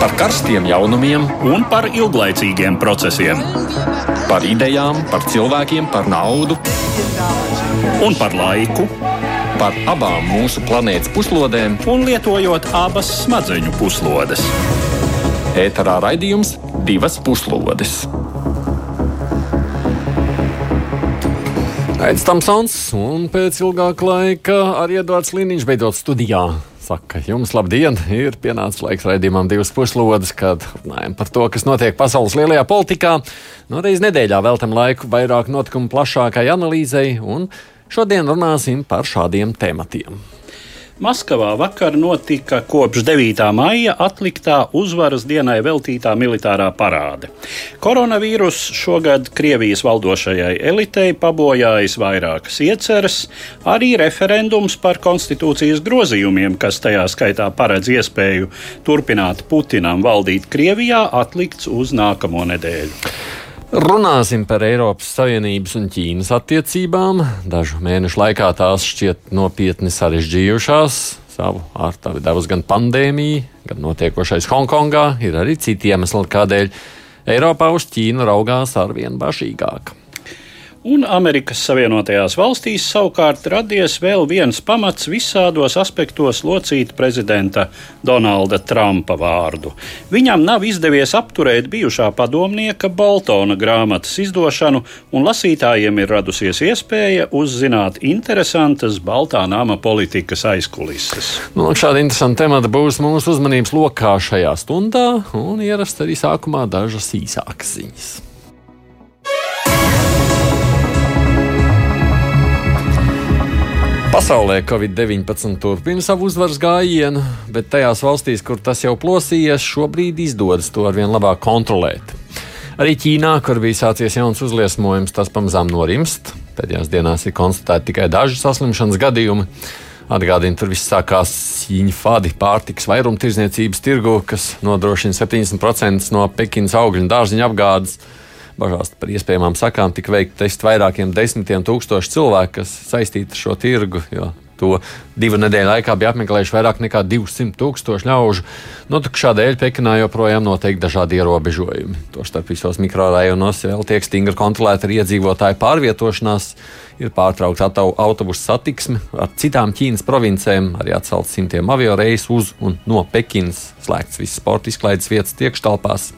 par karstiem jaunumiem un par ilglaicīgiem procesiem. Par idejām, par cilvēkiem, par naudu un par laiku. Par abām mūsu planētas puslodēm, un lietojot abas smadzeņu puslodes. Ēterā raidījums divas puslodes. Aizsmeļamies un pēc ilgāka laika arī Edvards Liniņš beidzot studijā. Saka, jums labdien! Ir pienācis laiks raidījumam divas puslodes, kad runājam par to, kas notiek pasaules lielajā politikā. No reizes nedēļā veltam laiku vairāk notikumu plašākai analīzei, un šodien runāsim par šādiem tematiem. Maskavā vakar notika kopš 9. maija atliktā uzvaras dienai veltītā militārā parāde. Koronavīrus šogad Krievijas valdošajai elitei pabojājis vairākas ieceres, arī referendums par konstitūcijas grozījumiem, kas tajā skaitā paredz iespēju turpināt Putinam valdīt Krievijā, atlikts uz nākamo nedēļu. Runāsim par Eiropas Savienības un Ķīnas attiecībām. Dažu mēnešu laikā tās šķiet nopietni sarežģījušās. Savu ārtavi devusi gan pandēmija, gan notiekošais Hongkongā. Ir arī citi iemesli, kādēļ Eiropā uz Ķīnu raugās arvien bažīgāk un Amerikas Savienotajās valstīs savukārt radies vēl viens pamats visādos aspektos locīt prezidenta Donalda Trumpa vārdu. Viņam nav izdevies apturēt bijušā padomnieka Boltona grāmatas izdošanu, un lasītājiem ir radusies iespēja uzzināt interesantas Baltā nama politikas aizkulises. Nu, šādi interesanti temati būs mūsu uzmanības lokā šajā stundā, un ierast arī sākumā dažas īsākas ziņas. Pasaulē Covid-19 turpina savu uzvaras gājienu, bet tajās valstīs, kur tas jau plosījies, šobrīd izdodas to arvien labāk kontrolēt. Arī Ķīnā, kur bija sācies jauns uzliesmojums, tas pamazām norimst. Pēdējās dienās ir konstatēti tikai daži saslimšanas gadījumi. Atgādini, tur viss sākās cīņa fadi pārtikas vairumtirdzniecības tirgu, kas nodrošina 70% no Pekinas augļu un dārziņu apgādes bažās par iespējamām sakām tika veikti testi vairākiem desmitiem tūkstošu cilvēku, kas saistīti ar šo tirgu. To divu nedēļu laikā bija apmeklējuši vairāk nekā 200 tūkstoši ļaužu. Nu, dēļ Pekinā joprojām notiek dažādi ierobežojumi. Tostarp visos mikrorajonos vēl tiek stingri kontrolēta arī iedzīvotāju pārvietošanās, ir pārtraukta autobusu satiksme ar citām Ķīnas provincēm, arī atcelts simtiem avio reisu uz un no Pekinas, slēgts visas sporta izklaides vietas tiekštelpās.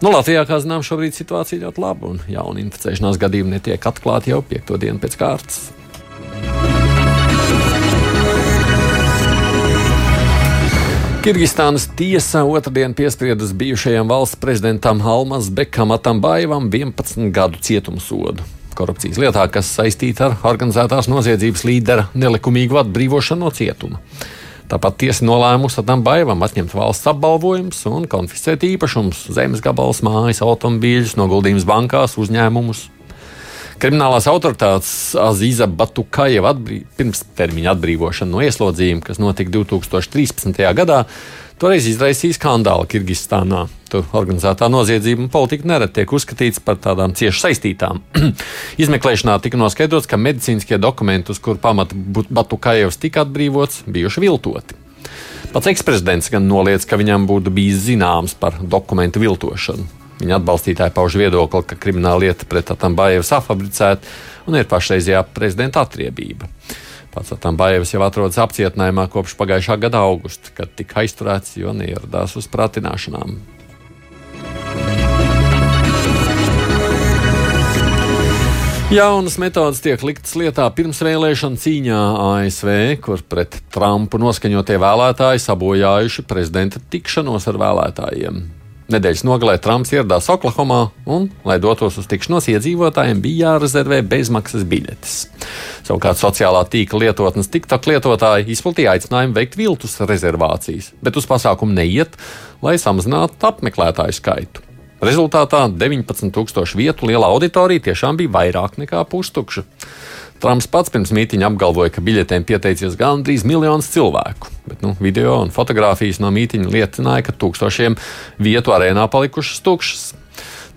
Nu, Latvijā, kā zinām, šobrīd situācija ļoti laba un jauni inficēšanās gadījumi netiek atklāti jau piekto dienu pēc kārtas. Kirgistānas tiesa otrdien piespriedusi bijušajam valsts prezidentam Almas Bekam Atambaivam 11 gadu cietumsodu. Korupcijas lietā, kas saistīta ar organizētās noziedzības līdera nelikumīgu atbrīvošanu no cietuma. Tāpat tiesa nolēmusi tam baivam atņemt valsts apbalvojumus un konfiscēt īpašumus, zemes gabalus, mājas, automobīļus, noguldījumus bankās, uzņēmumus. Kriminālās autoritātes Azīza Batukājeva atbrī, pirms termiņa atbrīvošana no ieslodzījuma, kas notika 2013. gadā, Toreiz izraisīja skandālu Kirgistānā. Tur organizētā noziedzība un politika nereti tiek uzskatīts par tādām cieši saistītām. Izmeklēšanā tika noskaidrots, ka medicīniskie dokumenti, uz kuru pamata Batukājevs tika atbrīvots, bijuši viltoti. Pats eksprezidents gan noliedz, ka viņam būtu bijis zināms par dokumentu viltošanu. Viņa atbalstītāji pauž viedokli, ka krimināla lieta pret Atambājevu safabricēta un ir pašreizējā prezidenta atriebība. Pats Atambājevs jau atrodas apcietinājumā kopš pagājušā gada augusta, kad tika aizturēts, jo neieradās uz pratināšanām. Jaunas metodas tiek liktas lietā pirmsvēlēšana cīņā ASV, kur pret Trumpu noskaņotie vēlētāji sabojājuši prezidenta tikšanos ar vēlētājiem. Nedēļas nogalē Trumps ieradās Oklahomā un, lai dotos uz tikšanos, iedzīvotājiem bija jārezervē bezmaksas biļetes. Savukārt sociālā tīkla lietotnes TikTok lietotāji izplatīja aicinājumu veikt viltus rezervācijas, bet uz pasākumu neiet, lai samazinātu apmeklētāju skaitu. Rezultātā 19,000 vietu liela auditorija tiešām bija vairāk nekā pustukša. Trumps pats pirms mītīņa apgalvoja, ka biļetēm pieteicies gandrīz miljons cilvēku, bet nu, video un fotografijas no mītīņa liecināja, ka tūkstošiem vietu arēnā palikušas tukšas.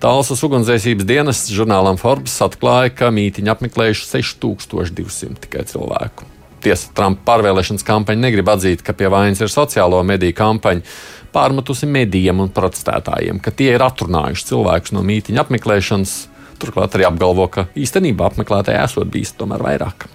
Tālsas ugunsdzēsības dienas žurnālam Forbes atklāja, ka mītīņu apmeklējuši 6200 tikai cilvēku. Tiesa, Trumpa pārvēlēšanas kampaņa negrib atzīt, ka pie vainas ir sociālo mediju kampaņa, pārmetusi medijiem un protestētājiem, ka tie ir atrunājuši cilvēkus no mītīņa apmeklēšanas. Turklāt arī apgalvo, ka īstenībā apmeklētāji esot bijis tomēr vairāk.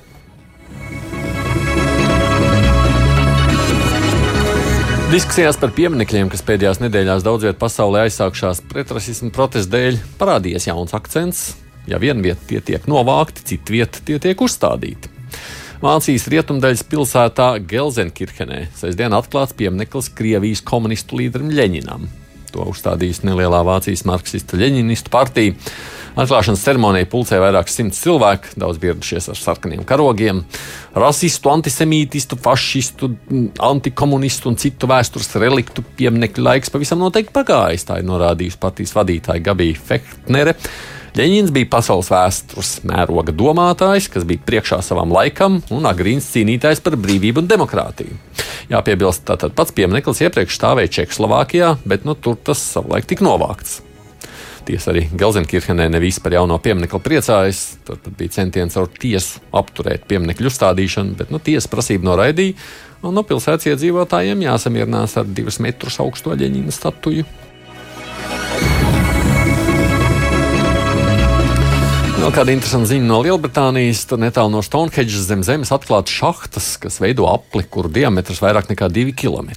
Diskusijās par pieminekļiem, kas pēdējās nedēļās daudz vietā pasaulē aizsākšās pretrasismu protestu dēļ, parādījies jauns akcents. Ja viena vieta tie tiek novākti, cita vieta tie tiek uzstādīti. Vācijas rietumdaļas pilsētā Gelsenkirchenē sestdien atklāts piemineklis Krievijas komunistu līderim Ļeņinam. To uzstādījis nelielā Vācijas marksistu Ļeņinistu partija. Atklāšanas ceremonijā pulcēja vairāk simts cilvēku, daudz ieradušies ar sarkaniem karogiem. Rasistu, antisemītistu, fašistu, antikomunistu un citu vēstures reliktu pieminekļu laiks pavisam noteikti pagājis. Tā ir norādījusi partijas vadītāja Gabija Fechtnere. Ļeņins bija pasaules vēstures mēroga domātājs, kas bija priekšā savam laikam un agrīns cīnītājs par brīvību un demokrātiju. Jāpiebilst, tātad pats piemineklis iepriekš stāvēja Čehoslovākijā, bet nu, tur tas savulaik tika novākts. Tiesa arī Gelsenkirchenē ne visi par jauno pieminiektu priecājas. Tur bija centiens ar tiesu apturēt pieminiektu uzstādīšanu, bet nu, tiesa prasību noraidīja. Un no pilsētas iedzīvotājiem jāsamierinās ar divus metrus augsto ģeņģina statuju. Vēl kāda interesanta ziņa no Lielbritānijas. Tur netālu no Stonehenge zem zemes atklāts šahtas, kas veido apli, kuru diametrs vairāk nekā 2 km.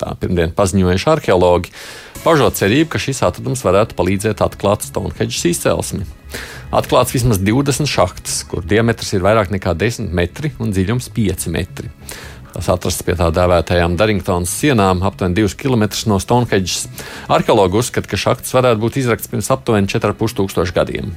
Tā pirmdien paziņojuši arheologi pažot cerību, ka šis atradums varētu palīdzēt atklāt Stonehenge izcelsmi. Atklāts vismaz 20 šahtas, kur diametrs ir vairāk nekā 10 metri un dziļums 5 metri. Tas atrasts pie tā dēvētajām Darringtonas sienām, aptuveni 2 km no Stonehenges. Arheologi uzskata, ka šahtas varētu būt izrakts pirms aptuveni 4,5 tūkstošu gadiem.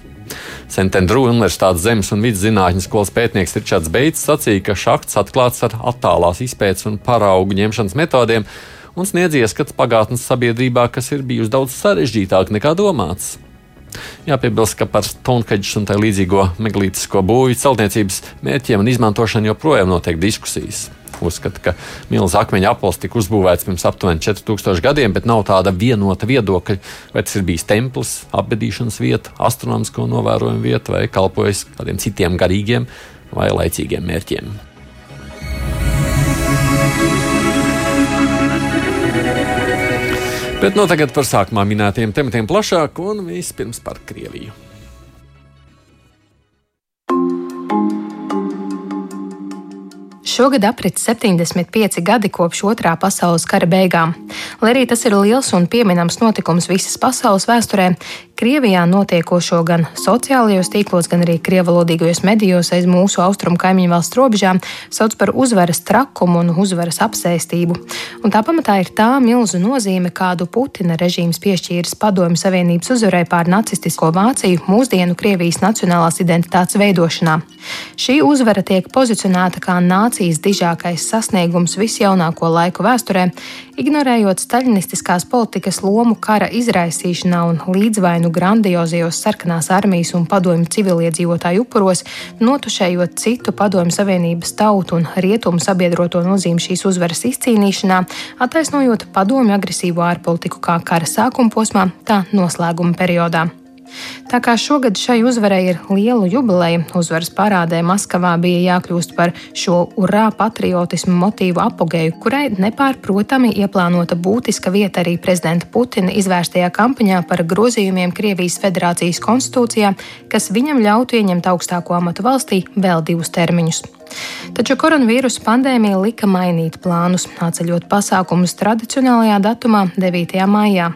Sentendru Universitātes zemes un vidus zinātņu skolas pētnieks Ričards Beits sacīja, ka šahts atklāts ar attālās izpētes un paraugu ņemšanas metodēm un sniedz ieskats pagātnes sabiedrībā, kas ir bijusi daudz sarežģītāka nekā domāts. Jāpiebilst, ka par Stonehenge un tā līdzīgo megalītisko būvju celtniecības mērķiem un izmantošanu joprojām notiek diskusijas. Uzskata, ka milzīgs akmeņa apels tika uzbūvēts pirms aptuveni 4000 gadiem, bet nav tāda vienota viedokļa, vai tas ir bijis templis, apbedīšanas vieta, astronomisko novērojumu vieta vai kalpojis kādiem citiem garīgiem vai laicīgiem mērķiem. Bet no nu tagad par sākumā minētiem tematiem plašāk un vispirms par Krieviju. Šogad aprit 75 gadi kopš otrā pasaules kara beigām. Lai arī tas ir liels un pieminams notikums visas pasaules vēsturē, Krievijā notiekošo gan sociālajos tīklos, gan arī krievalodīgajos medijos aiz mūsu austrumu kaimiņu valsts robežām sauc par uzvaras trakumu un uzvaras apsēstību. Un tā pamatā ir tā milzu nozīme, kādu Putina režīms piešķīris Padomju Savienības uzvarai pār nacistisko Vāciju mūsdienu Krievijas nacionālās identitātes veidošanā. Šī uzvara tiek pozicionēta kā nācijas dižākais sasniegums visjaunāko laiku vēsturē, ignorējot staļinistiskās politikas lomu kara izraisīšanā un līdzvainu grandiozajos sarkanās armijas un padomju civiliedzīvotāju upuros, notušējot citu padomju savienības tautu un rietumu sabiedroto nozīmi šīs uzvaras izcīnīšanā, attaisnojot padomju agresīvo ārpolitiku kā kara sākuma posmā, tā noslēguma periodā. Tā kā šogad šai uzvarai ir liela jubileja, uzvaras parādē Maskavā bija jākļūst par šo urā patriotismu motīvu apogēju, kurai nepārprotami ieplānota būtiska vieta arī prezidenta Putina izvērstajā kampaņā par grozījumiem Krievijas federācijas konstitūcijā, kas viņam ļautu ieņemt augstāko amatu valstī vēl divus termiņus. Taču koronavīrusa pandēmija lika mainīt plānus, atceļot pasākumus tradicionālajā datumā, 9. maijā.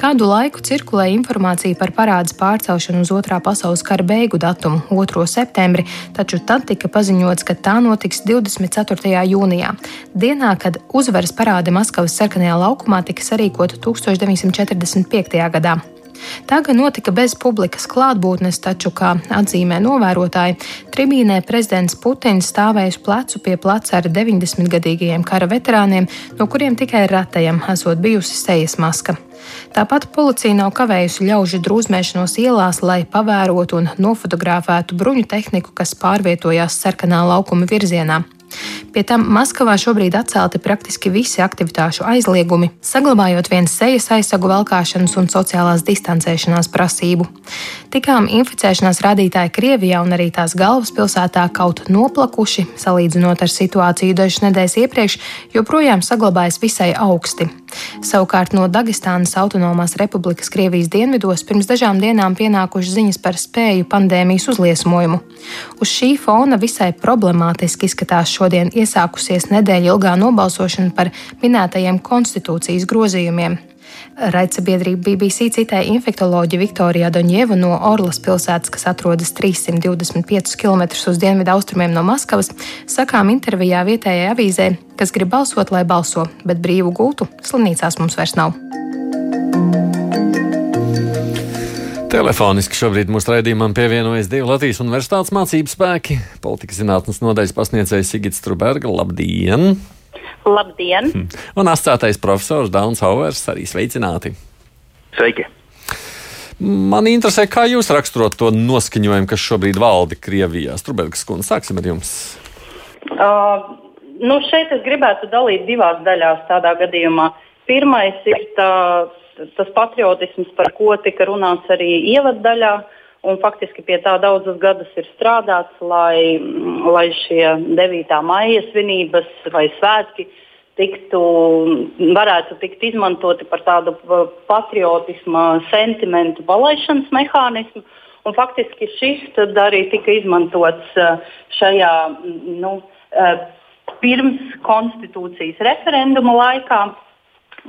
Kādu laiku cirkulēja informācija par parādes pārcelšanu uz otrā pasaules kara beigu datumu, 2. septembri, taču tad tika paziņots, ka tā notiks 24. jūnijā, dienā, kad uzvaras parāde Maskavas sarkanajā laukumā tika sarīkota 1945. gadā. Tā gan notika bez publikas klātbūtnes, taču, kā atzīmē novērotāji, tribīnē prezidents Putins stāvēja uz plecu pie pleca ar 90-gadīgajiem kara veterāniem, no kuriem tikai ratajam esot bijusi sejas maska. Tāpat policija nav kavējusi ļaužu drūzmēšanos ielās, lai pavērotu un nofotografētu bruņu tehniku, kas pārvietojās sarkanā laukuma virzienā. Pie tam Maskavā šobrīd atcelti praktiski visi aktivitāšu aizliegumi, saglabājot viens sejas aizsagu valkāšanas un sociālās distancēšanās prasību. Tikām inficēšanās rādītāji Krievijā un arī tās galvaspilsētā kaut noplakuši, salīdzinot ar situāciju dažas nedēļas iepriekš, joprojām saglabājas visai augsti. Savukārt no Dagestānas autonomās republikas Krievijas dienvidos pirms dažām dienām pienākušas ziņas par spēju pandēmijas uzliesmojumu. Uz šī fona visai problemātiski izskatās šodien iesākusies nedēļa ilgā nobalsošana par minētajiem konstitūcijas grozījumiem. Raidsabiedrība BBC citēja infektoloģiju Viktoriju Doņievu no Orlas pilsētas, kas atrodas 325 km uz dienvidu austrumiem no Maskavas, sakām intervijā vietējai avīzē, kas grib balsot, lai balso, bet brīvu gultu slimnīcās mums vairs nav. Telefoniski šobrīd mūsu raidījumam pievienojas divi Latvijas universitātes mācību spēki - politikas zinātnes nodaļas pasniedzējs Sigits Truberga. Labdien! Labdien! Hm. Un asociētais profesors Dauns Hauvers arī sveicināti. Sveiki! Man interesē, kā jūs raksturot to noskaņojumu, kas šobrīd valda Krievijā. Strunbergs kundze, sāksim ar jums. Uh, nu šeit es gribētu dalīt divās daļās tādā gadījumā. Pirmais ir tā, tas patriotisms, par ko tika runāts arī ievaddaļā. Un faktiski pie tā daudzus gadus ir strādāts, lai, lai šie 9. maija svinības vai svētki tiktu, varētu tikt izmantoti par tādu patriotisma sentimentu palaišanas mehānismu. Un faktiski šis arī tika izmantots uh, šajā nu, uh, pirms konstitūcijas referenduma laikā.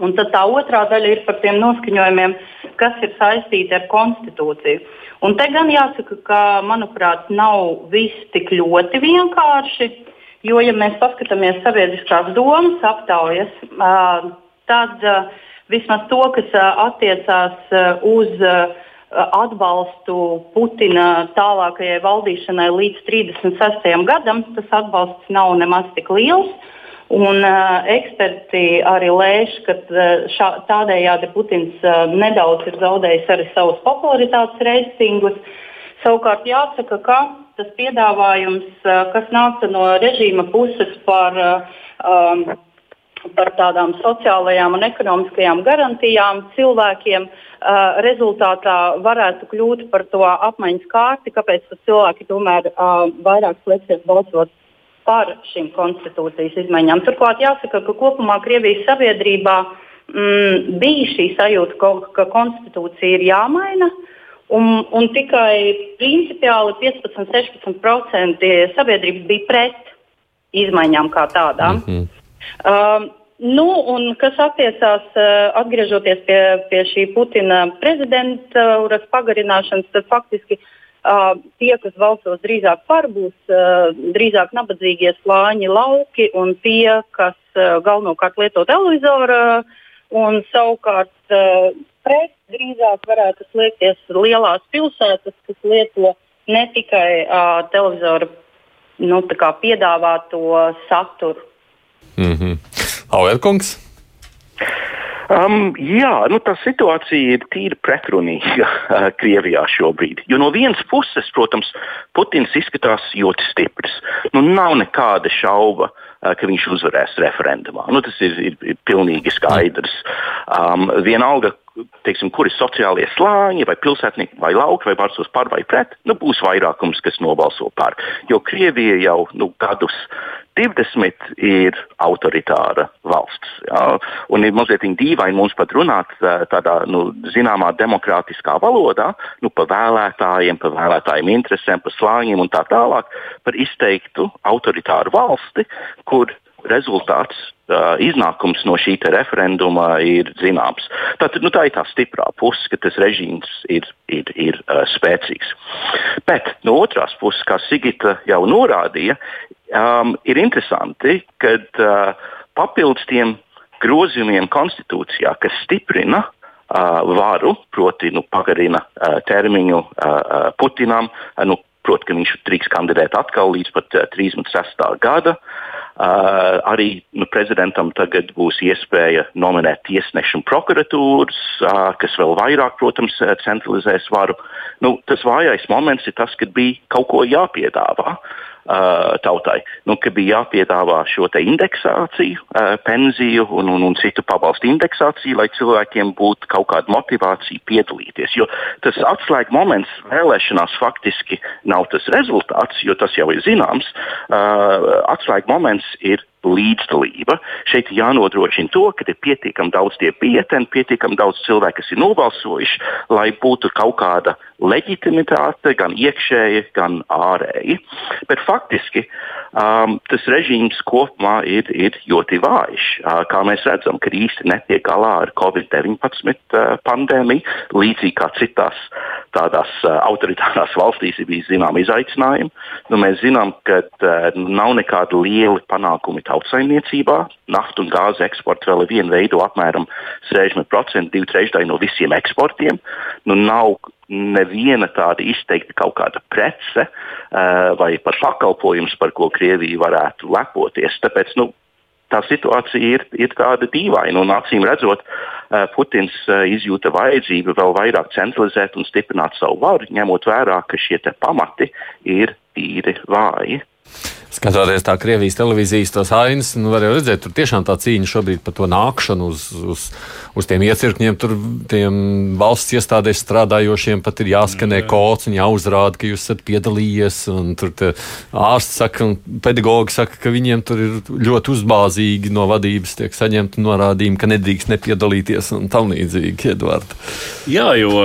Un tad tā otrā daļa ir par tiem noskaņojumiem, kas ir saistīti ar konstitūciju. Un te gan jāsaka, ka, manuprāt, nav viss tik ļoti vienkārši. Jo, ja mēs paskatāmies sabiedriskās domas aptaujas, tad vismaz to, kas attiecās uz atbalstu Putina tālākajai valdīšanai līdz 36. gadam, tas atbalsts nav nemaz tik liels. Un, uh, eksperti arī lēš, ka šā, tādējādi Putins uh, nedaudz ir zaudējis arī savus popularitātes reitingus. Savukārt jāsaka, ka tas piedāvājums, uh, kas nāca no režīma puses par, uh, um, par tādām sociālajām un ekonomiskajām garantijām cilvēkiem, uh, rezultātā varētu kļūt par to apmaiņas kārti, kāpēc cilvēki tomēr uh, vairāk slēgsies balsot par šīm konstitūcijas izmaiņām. Turklāt jāsaka, ka kopumā Krievijas sabiedrībā mm, bija šī sajūta, ka, ka konstitūcija ir jāmaina. Un, un tikai principiāli 15-16% sabiedrības bija pret izmaiņām kā tādām. Mm -hmm. um, Nu, un kas attiecās, uh, atgriežoties pie, pie šī Putina prezidentūras pagarināšanas, tad faktiski uh, Uh, tie, kas balsos drīzāk par, būs uh, drīzāk nabadzīgie slāņi lauki un tie, kas uh, galvenokārt lieto televizoru un savukārt pret drīzāk varētu slēgties lielās pilsētas, kas lieto ne tikai televizoru nu, piedāvāto saturu. Mm -hmm. Auerkungs? Um, jā, nu, tā situācija ir tīri pretrunīga uh, Krievijā šobrīd. Jo no vienas puses, protams, Putins izskatās ļoti stiprs. Nu, nav nekāda šauba, uh, ka viņš uzvarēs referendumā. Nu, tas ir, ir, ir pilnīgi skaidrs. Um, vienalga, teiksim, kur ir sociālie slāņi, vai pilsētnieki, vai lauki, vai balsos par vai pret, nu, būs vairākums, kas nobalso par. Jo Krievija jau nu, gadus 20 ir autoritāra valsts. Jā, un ir mazliet dīvaini mums pat runāt tādā nu, zināmā demokrātiskā valodā nu, par vēlētājiem, par vēlētājiem interesēm, par slāņiem un tā tālāk, par izteiktu autoritāru valsti, kur rezultāts, iznākums no šī referenduma ir zināms. Tātad, nu, tā ir tā stiprā puse, ka tas režīms ir, ir, ir uh, spēcīgs. Bet no otras puses, kā Sigita jau norādīja, um, ir interesanti, ka uh, papildus tiem grozījumiem konstitūcijā, kas stiprina uh, varu, proti nu, pagarina uh, termiņu uh, Putinam, uh, nu, proti, ka viņš drīkst kandidēt atkal līdz pat uh, 36. gada. Uh, arī nu, prezidentam tagad būs iespēja nominēt tiesnešu un prokuratūras, uh, kas vēl vairāk, protams, centralizēs varu. Nu, tas vājais moments ir tas, kad bija kaut ko jāpiedāvā. uh, tautai, nu, ka bija jāpiedāvā šo indeksāciju, uh, pensiju un, un, un citu pabalstu indeksāciju, lai cilvēkiem būtu kaut kāda motivācija piedalīties. Jo tas atslēga moments vēlēšanās faktiski nav tas rezultāts, jo tas jau ir zināms. Uh, atslēga moments ir līdzdalība. Šeit jānodrošina to, ka ir pietiekami daudz tie pieteni, pietiekami daudz cilvēku, kas ir nobalsojuši, lai būtu kaut kāda leģitimitāte, gan iekšēji, gan ārēji. Bet faktiski um, tas režīms kopumā ir, ir ļoti vājš. Uh, kā mēs redzam, ka īsti netiek galā ar Covid-19 uh, pandēmiju, līdzīgi kā citās tādās uh, autoritārās valstīs ir bijis zināmi izaicinājumi. Nu, mēs zinām, ka uh, nav nekādi lieli panākumi tautsaimniecībā. Naftu un gāzi eksports vēl ar vienu veidu apmēram 60%, divi trešdaļi no visiem eksportiem. Nu, nav neviena tāda izteikta kaut kāda prece uh, vai pat pakalpojums, par ko Krievija varētu lepoties. Tāpēc nu, tā situācija ir, ir tāda dīvaina. Un, acīm redzot, Putins izjūta vajadzību vēl vairāk centralizēt un stiprināt savu varu, ņemot vērā, ka šie pamati ir tīri vāji. Skatoties tā Krievijas televīzijas tos ainas, nu var redzēt, tur tiešām tā cīņa šobrīd par to nākšanu uz, uz, uz tiem iecirkņiem. Tur tiem valsts iestādēs strādājošiem pat ir jāskanē jā. kods un jāuzrāda, ka jūs esat piedalījies. Tur ārsts saka, un pedagogi saka, ka viņiem tur ir ļoti uzbāzīgi no vadības tiek saņemti norādījumi, ka nedrīkst nepiedalīties un tam līdzīgi, Edvard. Jā, jo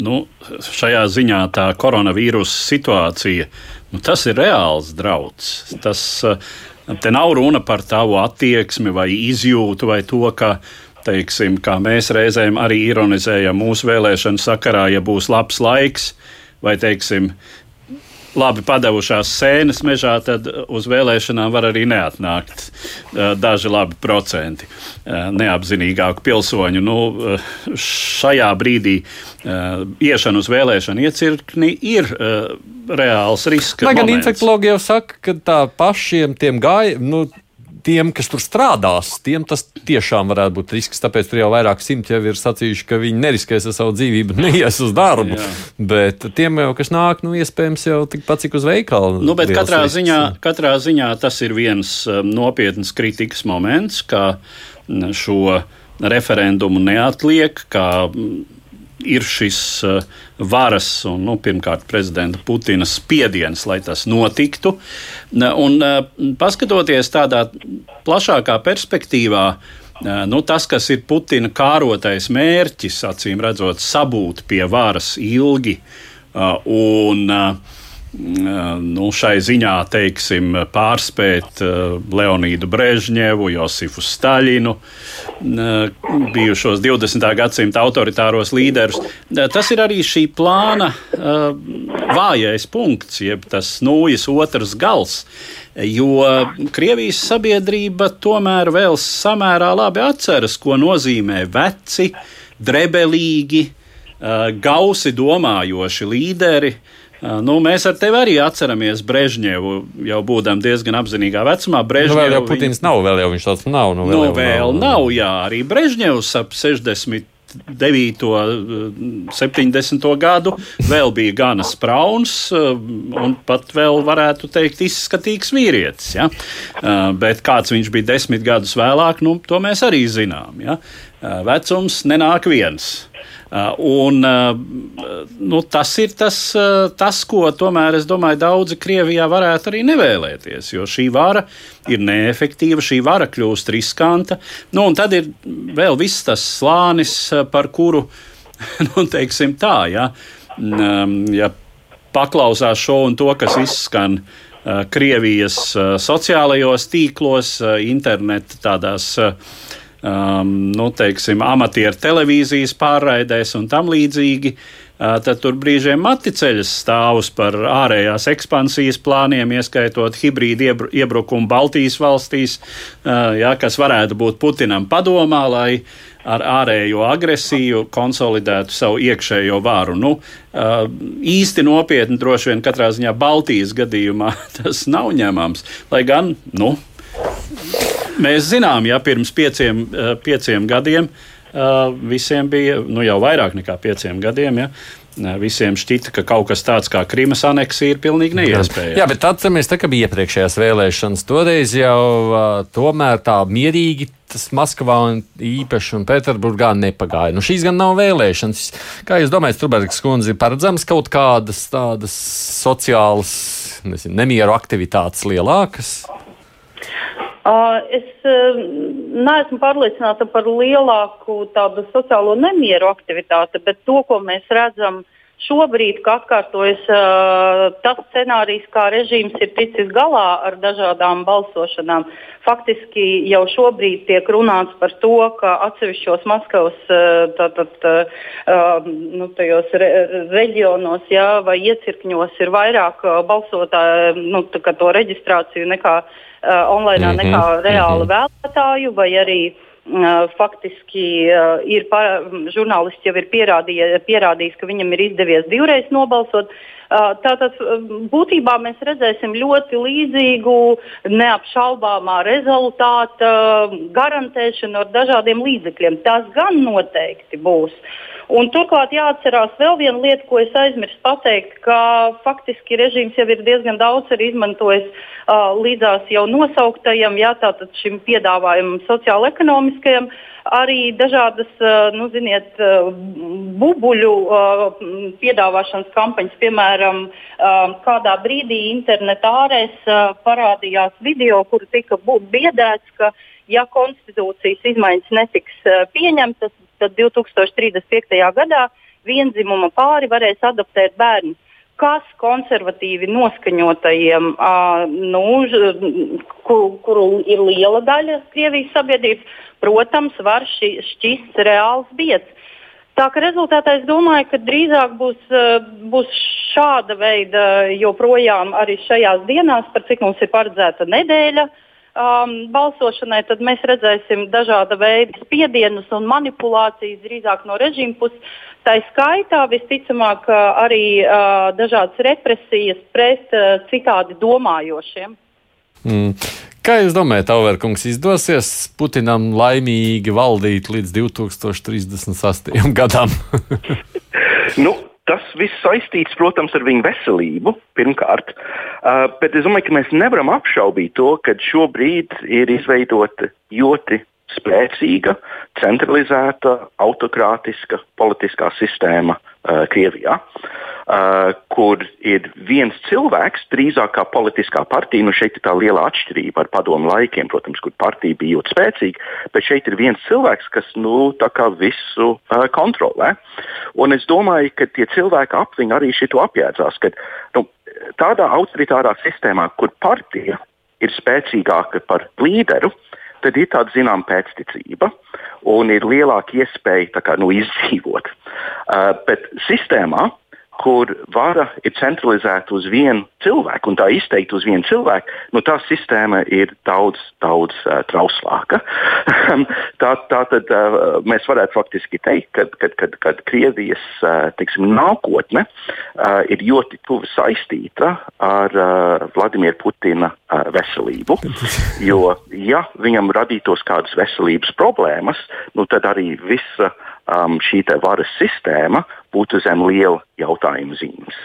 nu, šajā ziņā tā koronavīrusa situācija Nu, tas ir reāls drauds. Tas, eh, te nav runa par tavu attieksmi vai izjūtu vai to, ka teiksim, mēs reizēm arī ironizējam mūsu vēlēšanu sakarā, ja būs labs laiks, vai teiksim, labi padavušās sēnes mežā, tad uz vēlēšanām var arī neatnākt daži labi procenti neapzinīgāku pilsoņu. Nu, šajā brīdī iešana uz vēlēšanu iecirkni ir reāls risks. Lai gan infektuologi jau saka, ka tā pašiem tiem gājējiem. Nu, tiem, kas tur strādās, tiem tas tiešām varētu būt risks. Tāpēc tur jau vairāk simti jau ir sacījuši, ka viņi neriskēs ar savu dzīvību, neies uz darbu. Jā. Bet tiem jau, kas nāk, nu, iespējams, jau tikpat cik uz veikalu. Nu, bet katrā risks. ziņā, katrā ziņā tas ir viens um, nopietns kritikas moments, ka mm, šo referendumu neatliek, kā ir šis uh, varas un, nu, pirmkārt, prezidenta Putina spiediens, lai tas notiktu. Un, uh, paskatoties tādā plašākā perspektīvā, uh, nu, tas, kas ir Putina kārotais mērķis, acīm redzot, sabūt pie varas ilgi un nu, šai ziņā, teiksim, pārspēt Leonīdu Brežņevu, Josifu Staļinu, bijušos 20. gadsimta autoritāros līderus. Tas ir arī šī plāna vājais punkts, jeb tas nūjas otrs gals. Jo Krievijas sabiedrība tomēr vēl samērā labi atceras, ko nozīmē veci, drebelīgi, gausi domājoši līderi, uh, Nu, mēs ar tevi arī atceramies Brežņevu, jau būdam diezgan apzinīgā vecumā. Brežņevu, nu, vēl jau Putins viņ... nav, vēl jau viņš tāds nav. Nu, vēl, nu, vēl nav, nav, jā, arī Brežņevs ap 60. 9. un 70. gadu vēl bija gana sprauns un pat vēl varētu teikt izskatīgs vīrietis. Ja? Bet kāds viņš bija desmit gadus vēlāk, nu, to mēs arī zinām. Ja? Vecums nenāk viens. Uh, un, uh, nu, tas ir tas, uh, tas, ko tomēr es domāju, daudzi Krievijā varētu arī nevēlēties. Jo šī vara ir neefektīva, šī vara kļūst riskanta. Nu, un tad ir vēl viss tas slānis, par kuru, nu, teiksim tā, ja, um, ja paklausās šo un to, kas izskan. Krievijas sociālajos tīklos, interneta tādās uh, um, nu, teiksim, amatieru televīzijas pārraidēs un tam līdzīgi. Uh, tad tur brīžiem mati ceļas stāvus par ārējās ekspansijas plāniem, ieskaitot hibrīdu iebrukumu Baltijas valstīs, uh, jā, kas varētu būt Putinam padomā, lai ar ārējo agresiju konsolidētu savu iekšējo varu. Nu, uh, īsti nopietni droši vien katrā ziņā Baltijas gadījumā tas nav ņemams, lai gan, nu, Mēs zinām, ja pirms pieciem, eh, pieciem gadiem visiem bija nu, jau vairāk nekā pieciem gadiem. Ja? Visiem šķita, ka kaut kas tāds kā Krimas aneksija ir pilnīgi neiespējams. Jā, bet atceramies, ka bija iepriekšējās vēlēšanas. Toreiz jau uh, tomēr tā mierīgi tas Maskavā un īpaši un Pēterburgā nepagāja. Nu, šīs gan nav vēlēšanas. Kā jūs domājat, Trubergs kundze, ir paredzams kaut kādas tādas sociālas nezinu, nemieru aktivitātes lielākas? Es neesmu pārliecināta par lielāku tādu sociālo nemieru aktivitāti, bet to, ko mēs redzam šobrīd, ka atkārtojas uh, tas scenārijs, kā režīms ir ticis galā ar dažādām balsošanām. Faktiski jau šobrīd tiek runāts par to, ka atsevišķos Maskavas tātad, nu, re, reģionos jā, vai iecirkņos ir vairāk balsotāju, nu, to reģistrāciju nekā uh, online mm -hmm. nekā reāli mm -hmm. vēlētāju, vai arī uh, faktiski uh, ir para, žurnālists jau ir pierādījis, ka viņam ir izdevies divreiz nobalsot. Uh, tātad būtībā mēs redzēsim ļoti līdzīgu, neapšaubāmā rezultāta garantēšanu ar dažādiem līdzekļiem. Tas gan noteikti būs. Un turklāt jāatcerās vēl viena lieta, ko es aizmirsu pateikt, ka faktiski režīms jau ir diezgan daudz izmantojis uh, līdzās jau nosauktajam, jā, tātad šim piedāvājumam sociālo-ekonomiskajam, arī dažādas, uh, nu, ziniet, uh, bubuļu uh, piedāvāšanas kampaņas, piemēram, uh, kādā brīdī internetā ārēs uh, parādījās video, kur tika biedēts, ka ja konstitūcijas izmaiņas netiks uh, pieņemtas, tad 2035. gadā vienzimuma pāri varēs adoptēt bērnu. Kas konservatīvi noskaņotajiem, uh, nu, kuru, kuru ir liela daļa Krievijas sabiedrības, protams, var ši, šķist reāls biedrs. Tā ka rezultātā es domāju, ka drīzāk būs, būs šāda veida joprojām arī šajās dienās, par cik mums ir paredzēta nedēļa, uh, um, balsošanai, tad mēs redzēsim dažāda veida spiedienus un manipulācijas drīzāk no režīma puses. Tā skaitā visticamāk arī uh, dažādas represijas pret uh, citādi domājošiem. Mm. Kā jūs domājat, Auverkungs, izdosies Putinam laimīgi valdīt līdz 2038. gadam? nu, Tas viss saistīts, protams, ar viņu veselību pirmkārt, uh, bet es domāju, ka mēs nevaram apšaubīt to, ka šobrīd ir izveidota ļoti spēcīga, centralizēta, autokrātiska politiskā sistēma uh, Krievijā. Uh, uh, kur ir viens cilvēks, drīzāk kā politiskā partija. Nu, šeit ir tā liela atšķirība ar padomu laikiem, protams, kur partija bija ļoti spēcīga, bet šeit ir viens cilvēks, kas nu, visu uh, kontrolē. Un es domāju, ka tie cilvēki ap viņu arī šito apjēdzās. Ka, nu, tādā autoritārā sistēmā, kur partija ir spēcīgāka par līderu, tad ir tāda zināmā pēcticība un ir lielāka iespēja kā, nu, izdzīvot. Uh, bet sistēmā, kur vara ir centralizēta uz vienu cilvēku un tā izteikti uz vienu cilvēku, nu, tā sistēma ir daudz, daudz uh, trauslāka. tā, tā tad uh, mēs varētu faktiski teikt, ka kad, kad, kad Krievijas uh, teiksim, nākotne uh, ir ļoti tuvi saistīta ar uh, Vladimira Putina uh, veselību. Jo, ja viņam radītos kādas veselības problēmas, nu, tad arī visa um, šī varas sistēma būtu zem liela jautājuma zīmes.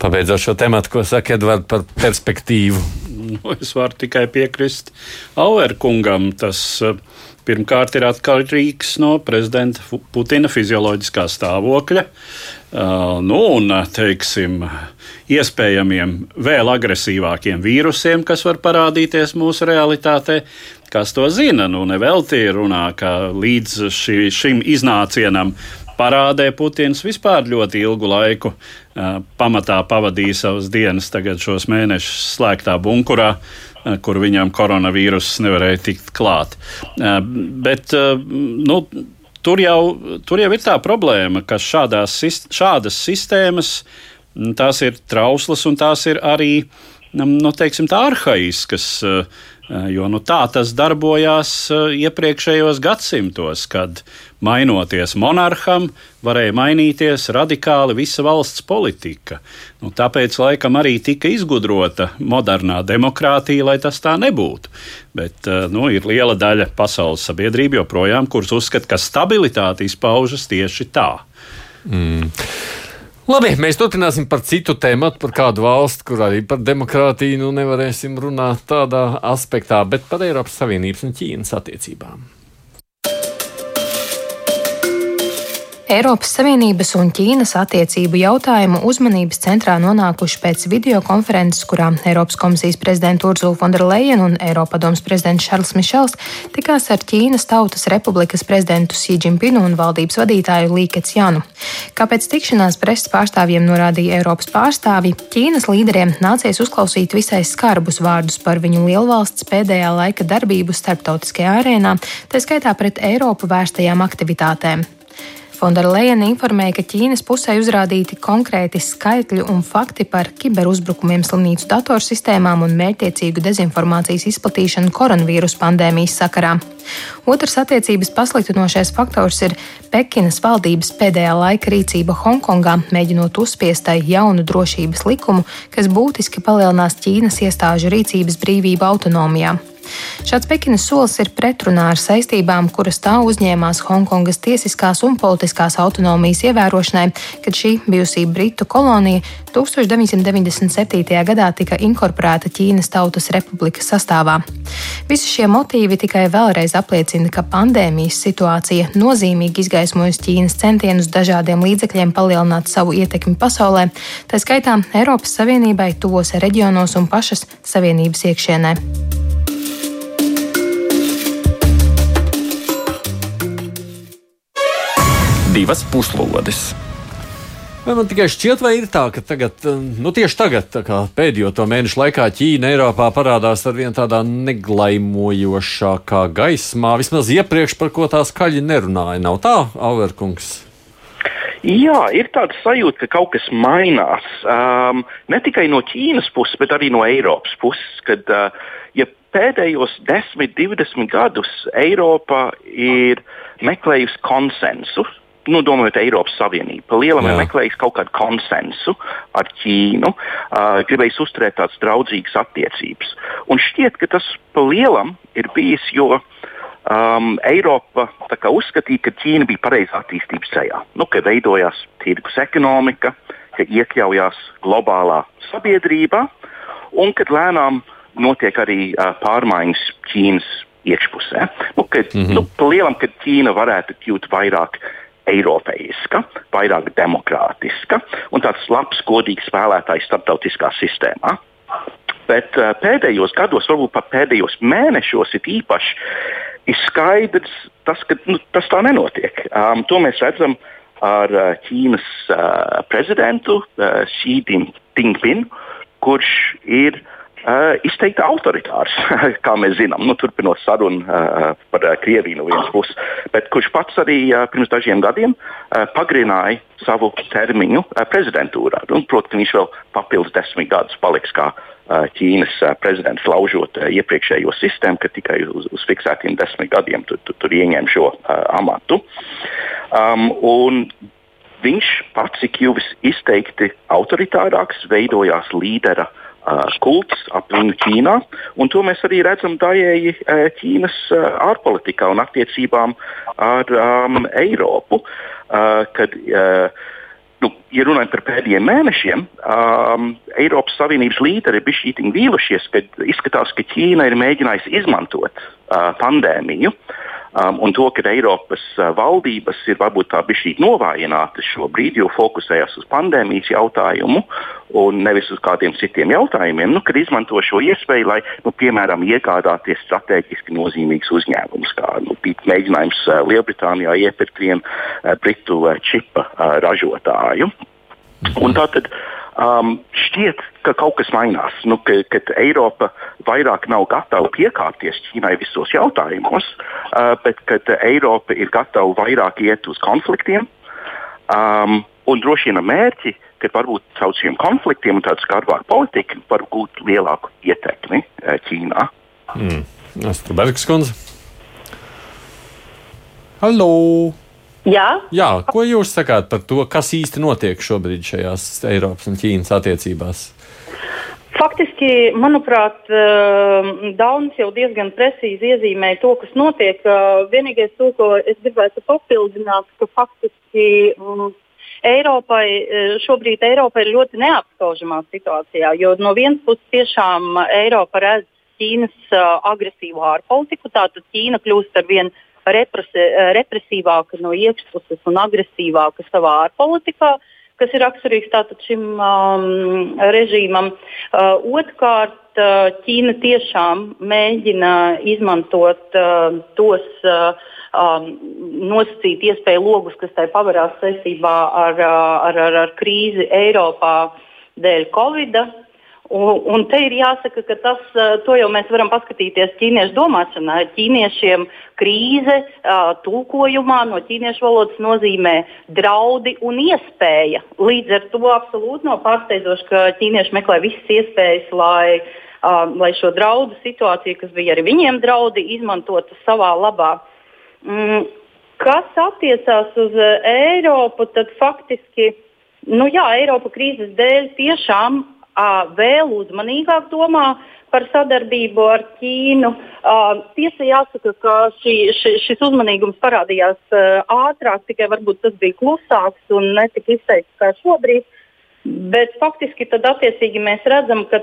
Pabeidzot šo tematu, ko saka Edvards par perspektīvu. Nu, es varu tikai piekrist Auerkungam. Tas uh, pirmkārt ir atkarīgs no prezidenta Putina fizioloģiskā stāvokļa. Uh, nu, un, teiksim, iespējamiem vēl agresīvākiem vīrusiem, kas var parādīties mūsu realitātē. Kas to zina? Nu, nevelti runā, ka līdz šī, šim iznācienam parādē Putins vispār ļoti ilgu laiku uh, pamatā pavadīja savas dienas, tagad šos mēnešus slēgtā bunkurā. Uh, kur viņam koronavīruss nevarēja tikt klāt. Uh, bet, nu, tur jau, tur jau ir tā problēma, ka šādās, šādas sistēmas tās ir trauslas un tās ir arī nu, teiksim, tā arhaiskas. Jo nu, tā tas darbojās iepriekšējos gadsimtos, kad mainoties monarham, varēja mainīties radikāli visa valsts politika. Nu, tāpēc laikam arī tika izgudrota modernā demokrātija, lai tas tā nebūtu. Bet nu, ir liela daļa pasaules sabiedrība joprojām, kuras uzskata, ka stabilitāte izpaužas tieši tā. Mm. Labi, mēs turpināsim par citu tēmu, par kādu valsti, kur arī par demokrātiju nu nevarēsim runāt tādā aspektā, bet par Eiropas Savienības un Ķīnas attiecībām. Eiropas Savienības un Ķīnas attiecību jautājumu uzmanības centrā nonākuši pēc videokonferences, kurā Eiropas komisijas prezidenta Urzula Fonderleina un Eiropadomas prezidents Šarls Mišels tikās ar Ķīnas Tautas Republikas prezidentu Xi Jinpingu un valdības vadītāju Līkets Janu. Kāpēc tikšanās preses pārstāvjiem norādīja Eiropas pārstāvji, Ķīnas līderiem nācies uzklausīt visai skarbus vārdus par viņu lielvalsts pēdējā laika darbību starptautiskajā arēnā, tā skaitā pret Eiropu vērstajām aktivitātēm. Fonderleina informēja, ka Ķīnas pusē uzrādīti konkrēti skaitļi un fakti par kiberuzbrukumiem slimnīcu datorsistēmām un mērķiecīgu dezinformācijas izplatīšanu koronavīrus pandēmijas sakarā. Otrs attiecības pasliktinošais faktors ir Pekinas valdības pēdējā laika rīcība Hongkongā, mēģinot uzspiestai jaunu drošības likumu, kas būtiski palielinās Ķīnas iestāžu rīcības brīvību autonomijā. Šāds Pekinas solis ir pretrunā ar saistībām, kuras tā uzņēmās Hongkongas tiesiskās un politiskās autonomijas ievērošanai, kad šī bijusī Britu kolonija 1997. gadā tika inkorporēta Ķīnas Tautas Republikas sastāvā. Visi šie motīvi tikai vēlreiz apliecina, ka pandēmijas situācija nozīmīgi izgaismojas Ķīnas centienus dažādiem līdzekļiem palielināt savu ietekmi pasaulē, tā skaitā Eiropas Savienībai tuvos reģionos un pašas Savienības iekšienē. Divas puslodes. Vai man tikai šķiet, vai ir tā, ka tagad, nu tieši tagad, pēdējo to mēnešu laikā Ķīna Eiropā parādās ar vien tādā neglaimojošākā gaismā, vismaz iepriekš par ko tā skaļi nerunāja. Nav tā, Auerkungs? Jā, ir tāds sajūta, ka kaut kas mainās. Um, ne tikai no Ķīnas puses, bet arī no Eiropas puses. Kad, uh, ja pēdējos 10, 20 gadus Eiropa ir meklējusi konsensu nu, domājot Eiropas Savienību, pa lielam ir meklējis kaut kādu konsensu ar Ķīnu, uh, gribējis uzturēt tādas draudzīgas attiecības. Un šķiet, ka tas pa lielam ir bijis, jo um, Eiropa kā, uzskatīja, ka Ķīna bija pareizā attīstības ceļā. Nu, ka veidojās tirgus ekonomika, ka iekļaujās globālā sabiedrībā un ka lēnām notiek arī uh, pārmaiņas Ķīnas iekšpusē. Nu, kad, mm -hmm. nu, pa lielam, kad Ķīna varētu kļūt vairāk eiropeiska, vairāk demokrātiska un tāds labs, godīgs spēlētājs starptautiskā sistēmā. Bet uh, pēdējos gados, varbūt pat pēdējos mēnešos, ir īpaši ir skaidrs, tas, ka nu, tas tā nenotiek. Um, to mēs redzam ar uh, Ķīnas uh, prezidentu uh, Xi Jinping, kurš ir uh, Uh, izteikti autoritārs, kā mēs zinām, nu, turpinot sarunu uh, par uh, Krieviju no vienas puses, bet kurš pats arī uh, pirms dažiem gadiem uh, pagarināja savu termiņu uh, prezidentūrā. Un, protams, viņš vēl papildus desmit gadus paliks kā uh, Ķīnas uh, prezidents, laužot uh, iepriekšējo sistēmu, ka tikai uz, uz fiksētiem desmit gadiem tur, tur, tur ieņem šo uh, amatu. Um, viņš pats ir kļuvis izteikti autoritārāks, veidojās līdera uh, kults ap viņu Ķīnā. To mēs arī redzam daļēji Ķīnas ārpolitikā un attiecībām ar um, Eiropu. Uh, kad, uh, nu, ja runājam par pēdējiem mēnešiem, um, Eiropas Savienības līderi ir bijuši vīlušies, kad izskatās, ka Ķīna ir mēģinājusi izmantot uh, pandēmiju Um, un to, ka Eiropas uh, valdības ir varbūt tā bišķī novājinātas šobrīd, jo fokusējas uz pandēmijas jautājumu un nevis uz kādiem citiem jautājumiem, nu, kad izmanto šo iespēju, lai, nu, piemēram, iegādāties strateģiski nozīmīgus uzņēmumus, kā nu, bija mēģinājums uh, Lielbritānijā iepirkt vienu uh, britu uh, čipa uh, ražotāju. Un tātad, uh, um, šķiet, ka kaut kas mainās. Nu, ka, kad Eiropa vairāk nav gatava piekāpties Ķīnai visos jautājumos, uh, bet kad Eiropa ir gatava vairāk iet uz konfliktiem um, un droši vien mērķi, ka varbūt caur šiem konfliktiem un tādu skarbāku politiku var gūt lielāku ietekmi uh, Ķīnā. Mm. Astrubergs kundze. Halo! Jā, Jā, ko jūs sakāt par to, kas īsti notiek šobrīd šajās Eiropas un Ķīnas attiecībās? Faktiski, manuprāt, eh, Daunis jau diezgan precīzi iezīmēja to, kas notiek. Eh, vienīgais, to, ko es gribētu papildināt, ka faktiski mm, Eiropai eh, šobrīd Eiropa ir ļoti neapskaužamā situācijā, jo no vienas puses tiešām Eiropa redz Ķīnas agresīvu ārpolitiku, tātad Ķīna kļūst ar vien represi, represīvāka no iekšpuses un agresīvāka savā ārpolitikā. Kas ir raksturīgs tātad šim um, režīmam. Uh, Otrkārt, uh, Ķīna tiešām mēģina izmantot uh, tos uh, um, nosacīt iespēju logus, kas tai pavarās saistībā ar, ar, ar, ar krīzi Eiropā dēļ Covid. -a. Un, un te ir jāsaka, ka tas, to jau mēs varam paskatīties ķīniešu domāšanā. Ķīniešiem krīze tulkojumā no ķīniešu valodas nozīmē draudi un iespēja. Līdz ar to absolūti nav pārsteidzoši, ka ķīnieši meklē visas iespējas, lai, lai šo draudu situāciju, kas bija arī viņiem draudi, izmantotu savā labā. Mm, kas attiecās uz Eiropu, tad faktiski. Nu jā, Eiropa krīzes dēļ tiešām vēl uzmanīgāk domā par sadarbību ar Ķīnu. Tiesa jāsaka, ka šī, ši, šis uzmanīgums parādījās ātrāk, tikai varbūt tas bija klusāks un netik izteikts kā šobrīd. Bet faktiski tad attiecīgi mēs redzam, ka,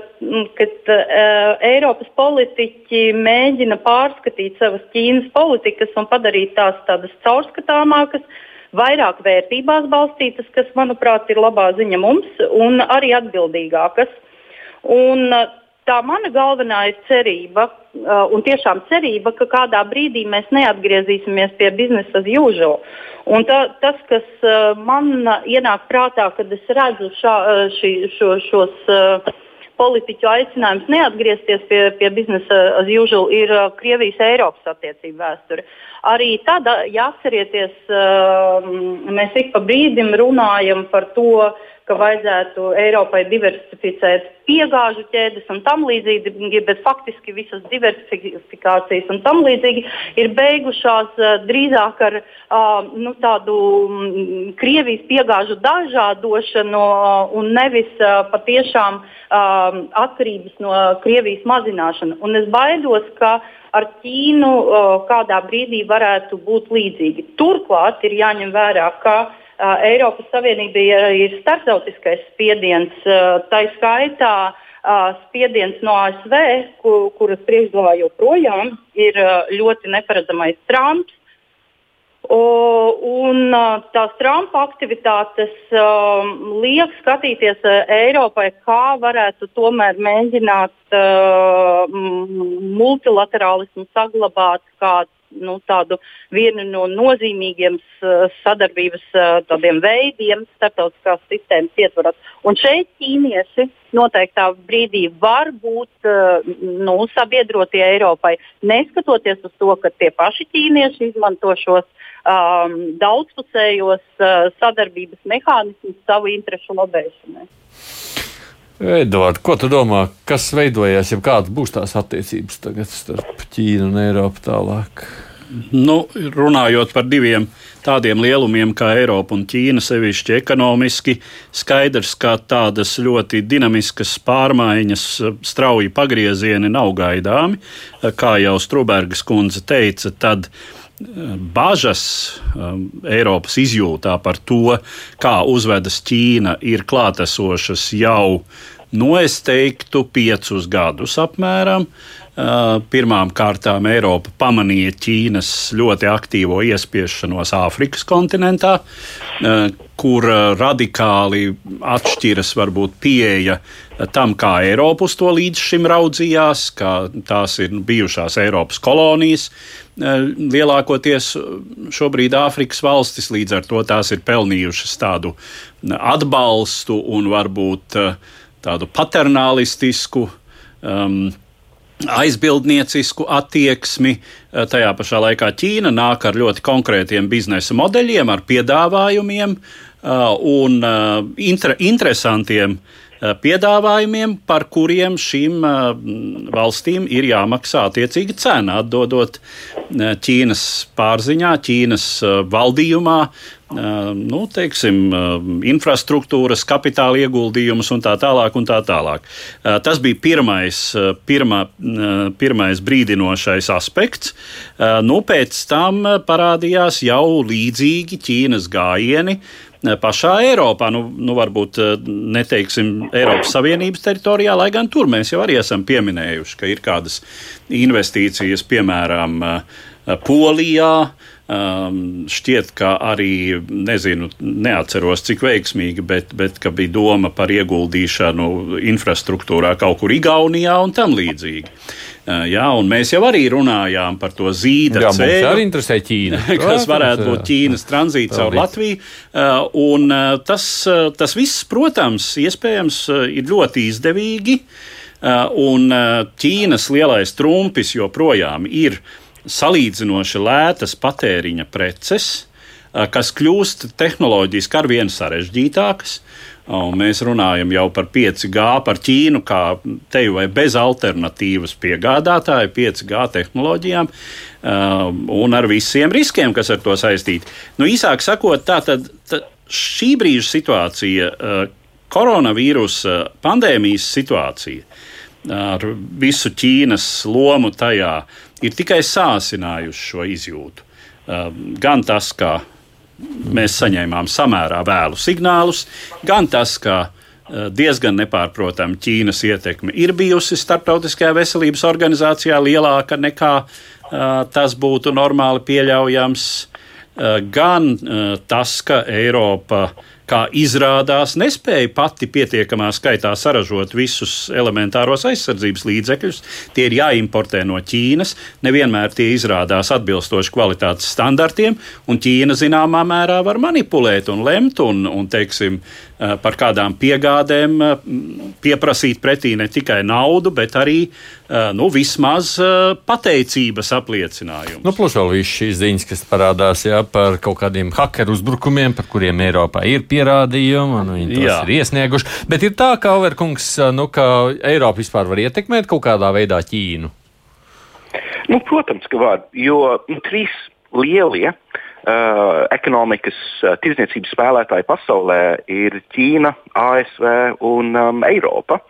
ka uh, Eiropas politiķi mēģina pārskatīt savas Ķīnas politikas un padarīt tās tādas caurskatāmākas, uh, vairāk vērtībās balstītas, kas, manuprāt, ir labā ziņa mums, un arī atbildīgākas. Un, uh, tā mana galvenā ir cerība, uh, un tiešām cerība, ka kādā brīdī mēs neatgriezīsimies pie biznesa as usual. Un tā, tas, kas uh, man ienāk prātā, kad es redzu šā, šī, šo, šos uh, politiķu aicinājums neatgriezties pie, pie biznesa as usual, ir uh, Krievijas-Eiropas attiecību vēsture. Arī tad, ja atcerieties, uh, mēs ik pa brīdim runājam par to, ka vajadzētu Eiropai diversificēt piegāžu ķēdes un tam līdzīgi, bet faktiski visas diversifikācijas un tam līdzīgi ir beigušās uh, drīzāk ar uh, nu, tādu um, Krievijas piegāžu dažādošanu uh, un nevis uh, patiešām uh, atkarības no Krievijas mazināšanu. Un es baidos, ka ar Ķīnu kādā brīdī varētu būt līdzīgi. Turklāt ir jāņem vērā, ka Eiropas Savienība ir starptautiskais spiediens, tā skaitā spiediens no ASV, kur, kuras priekšgalā joprojām ir ļoti neparedzamais Trumps. Un tās Trumpa aktivitātes liek skatīties Eiropai, kā varētu tomēr mēģināt multilaterālismu saglabāt kā nu, tādu vienu no nozīmīgiem sadarbības veidiem starptautiskās sistēmas ietvaros. Un šeit ķīnieši noteiktā brīdī var būt nu, sabiedrotie Eiropai, neskatoties uz to, ka tie paši ķīnieši izmanto šos um, daudzpusējos uh, sadarbības mehānismus savu interesu lobēšanai. Edvards, ko tu domā, kas veidojas, ja kādas būs tās attiecības tagad starp Ķīnu un Eiropu tālāk? Nu, runājot par diviem tādiem lielumiem kā Eiropa un Ķīna, sevišķi ekonomiski, skaidrs, ka tādas ļoti dinamiskas pārmaiņas, strauji pagriezieni nav gaidāmi. Kā jau Strunbergas kundze teica, tad eh, bažas um, Eiropas izjūtā par to, kā uzvedas Ķīna, ir klātesošas jau Nu, es teiktu, piecus gadus apmēram. Uh, pirmām kārtām Eiropa pamanīja Ķīnas ļoti aktīvo iespiešanos Āfrikas kontinentā, kur radikāli atšķiras varbūt pieeja tam, kā Eiropa uz to līdz šim raudzījās, kā tās ir bijušās Eiropas kolonijas. Lielākoties šobrīd Āfrikas valstis līdz ar to tās ir pelnījušas tādu atbalstu un varbūt tādu paternālistisku. Um, aizbildniecisku attieksmi. Uh, tajā pašā laikā Ķīna nāk ar ļoti konkrētiem biznesa modeļiem, ar piedāvājumiem uh, un uh, inter interesantiem piedāvājumiem, par kuriem šīm valstīm ir jāmaksā attiecīga cena, atdodot Ķīnas pārziņā, Ķīnas valdījumā nu, teiksim, infrastruktūras, kapitāla ieguldījumus un tā tālāk. Un tā tālāk. Tas bija pirmais, pirmā, pirmais brīdinošais aspekts. Nu, pēc tam parādījās jau līdzīgi Ķīnas gājieni pašā Eiropā. Nu, nu, varbūt neteiksim Eiropas Savienības teritorijā, lai gan tur mēs jau arī esam pieminējuši, ka ir kādas investīcijas, piemēram, Polijā, Um, šķiet, ka arī, nezinu, neatceros cik veiksmīgi, bet, bet ka bija doma par ieguldīšanu infrastruktūrā kaut kur Igaunijā un tam līdzīgi. Uh, jā, un mēs jau arī runājām par to zīda Jā, ceļu. arī interesē Ķīna. kas varētu būt Ķīnas tranzīts caur Latviju. Uh, un uh, tas, tas viss, protams, iespējams, ir ļoti izdevīgi. Un Ķīnas lielais trumpis joprojām ir uh, salīdzinoši lētas patēriņa preces, kas kļūst tehnoloģiski ar vien sarežģītākas. Un mēs runājam jau par 5G, par Ķīnu, kā te jau bez alternatīvas piegādātāju 5G tehnoloģijām un ar visiem riskiem, kas ar to saistīti. Nu, īsāk sakot, tā tad šī brīža situācija, koronavīrusa pandēmijas situācija ar visu Ķīnas lomu tajā, ir tikai sāsinājuši šo izjūtu. Um, gan tas, ka mēs saņēmām samērā vēlu signālus, gan tas, ka uh, diezgan nepārprotama Ķīnas ietekme ir bijusi starptautiskajā veselības organizācijā lielāka nekā uh, tas būtu normāli pieļaujams, uh, gan tas, ka Eiropa kā izrādās, nespēja pati pietiekamā skaitā saražot visus elementāros aizsardzības līdzekļus. Tie ir jāimportē no Ķīnas. Nevienmēr tie izrādās atbilstoši kvalitātes standartiem, un Ķīna zināmā mērā var manipulēt un lemt un, un teiksim, Eh, par kādām piegādēm eh, pieprasīt pretī ne tikai naudu, bet arī eh, nu, vismaz pateicības apliecinājumu. Nu, plus vēl viss šīs ziņas, kas parādās jā, par kaut kādiem hakeru uzbrukumiem, par kuriem Eiropā ir pierādījumi, un viņi tos jā. ir iesnieguši. Bet ir tā, ka Overkungs, nu, ka Eiropa vispār var ietekmēt kaut kādā veidā Ķīnu. Nu, protams, ka var, jo nu, trīs lielie uh, ekonomikas uh, tirdzniecības spēlētāji pasaulē ir Ķīna, ASV un um, Eiropa.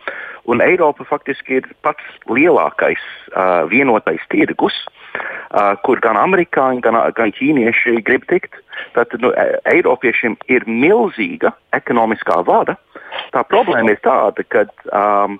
Un Eiropa faktiski ir pats lielākais uh, vienotais tirgus, uh, kur gan amerikāņi, gan, gan ķīnieši grib tikt. Tātad nu, Eiropiešiem ir milzīga ekonomiskā vada. Tā problēma ir tāda, ka um,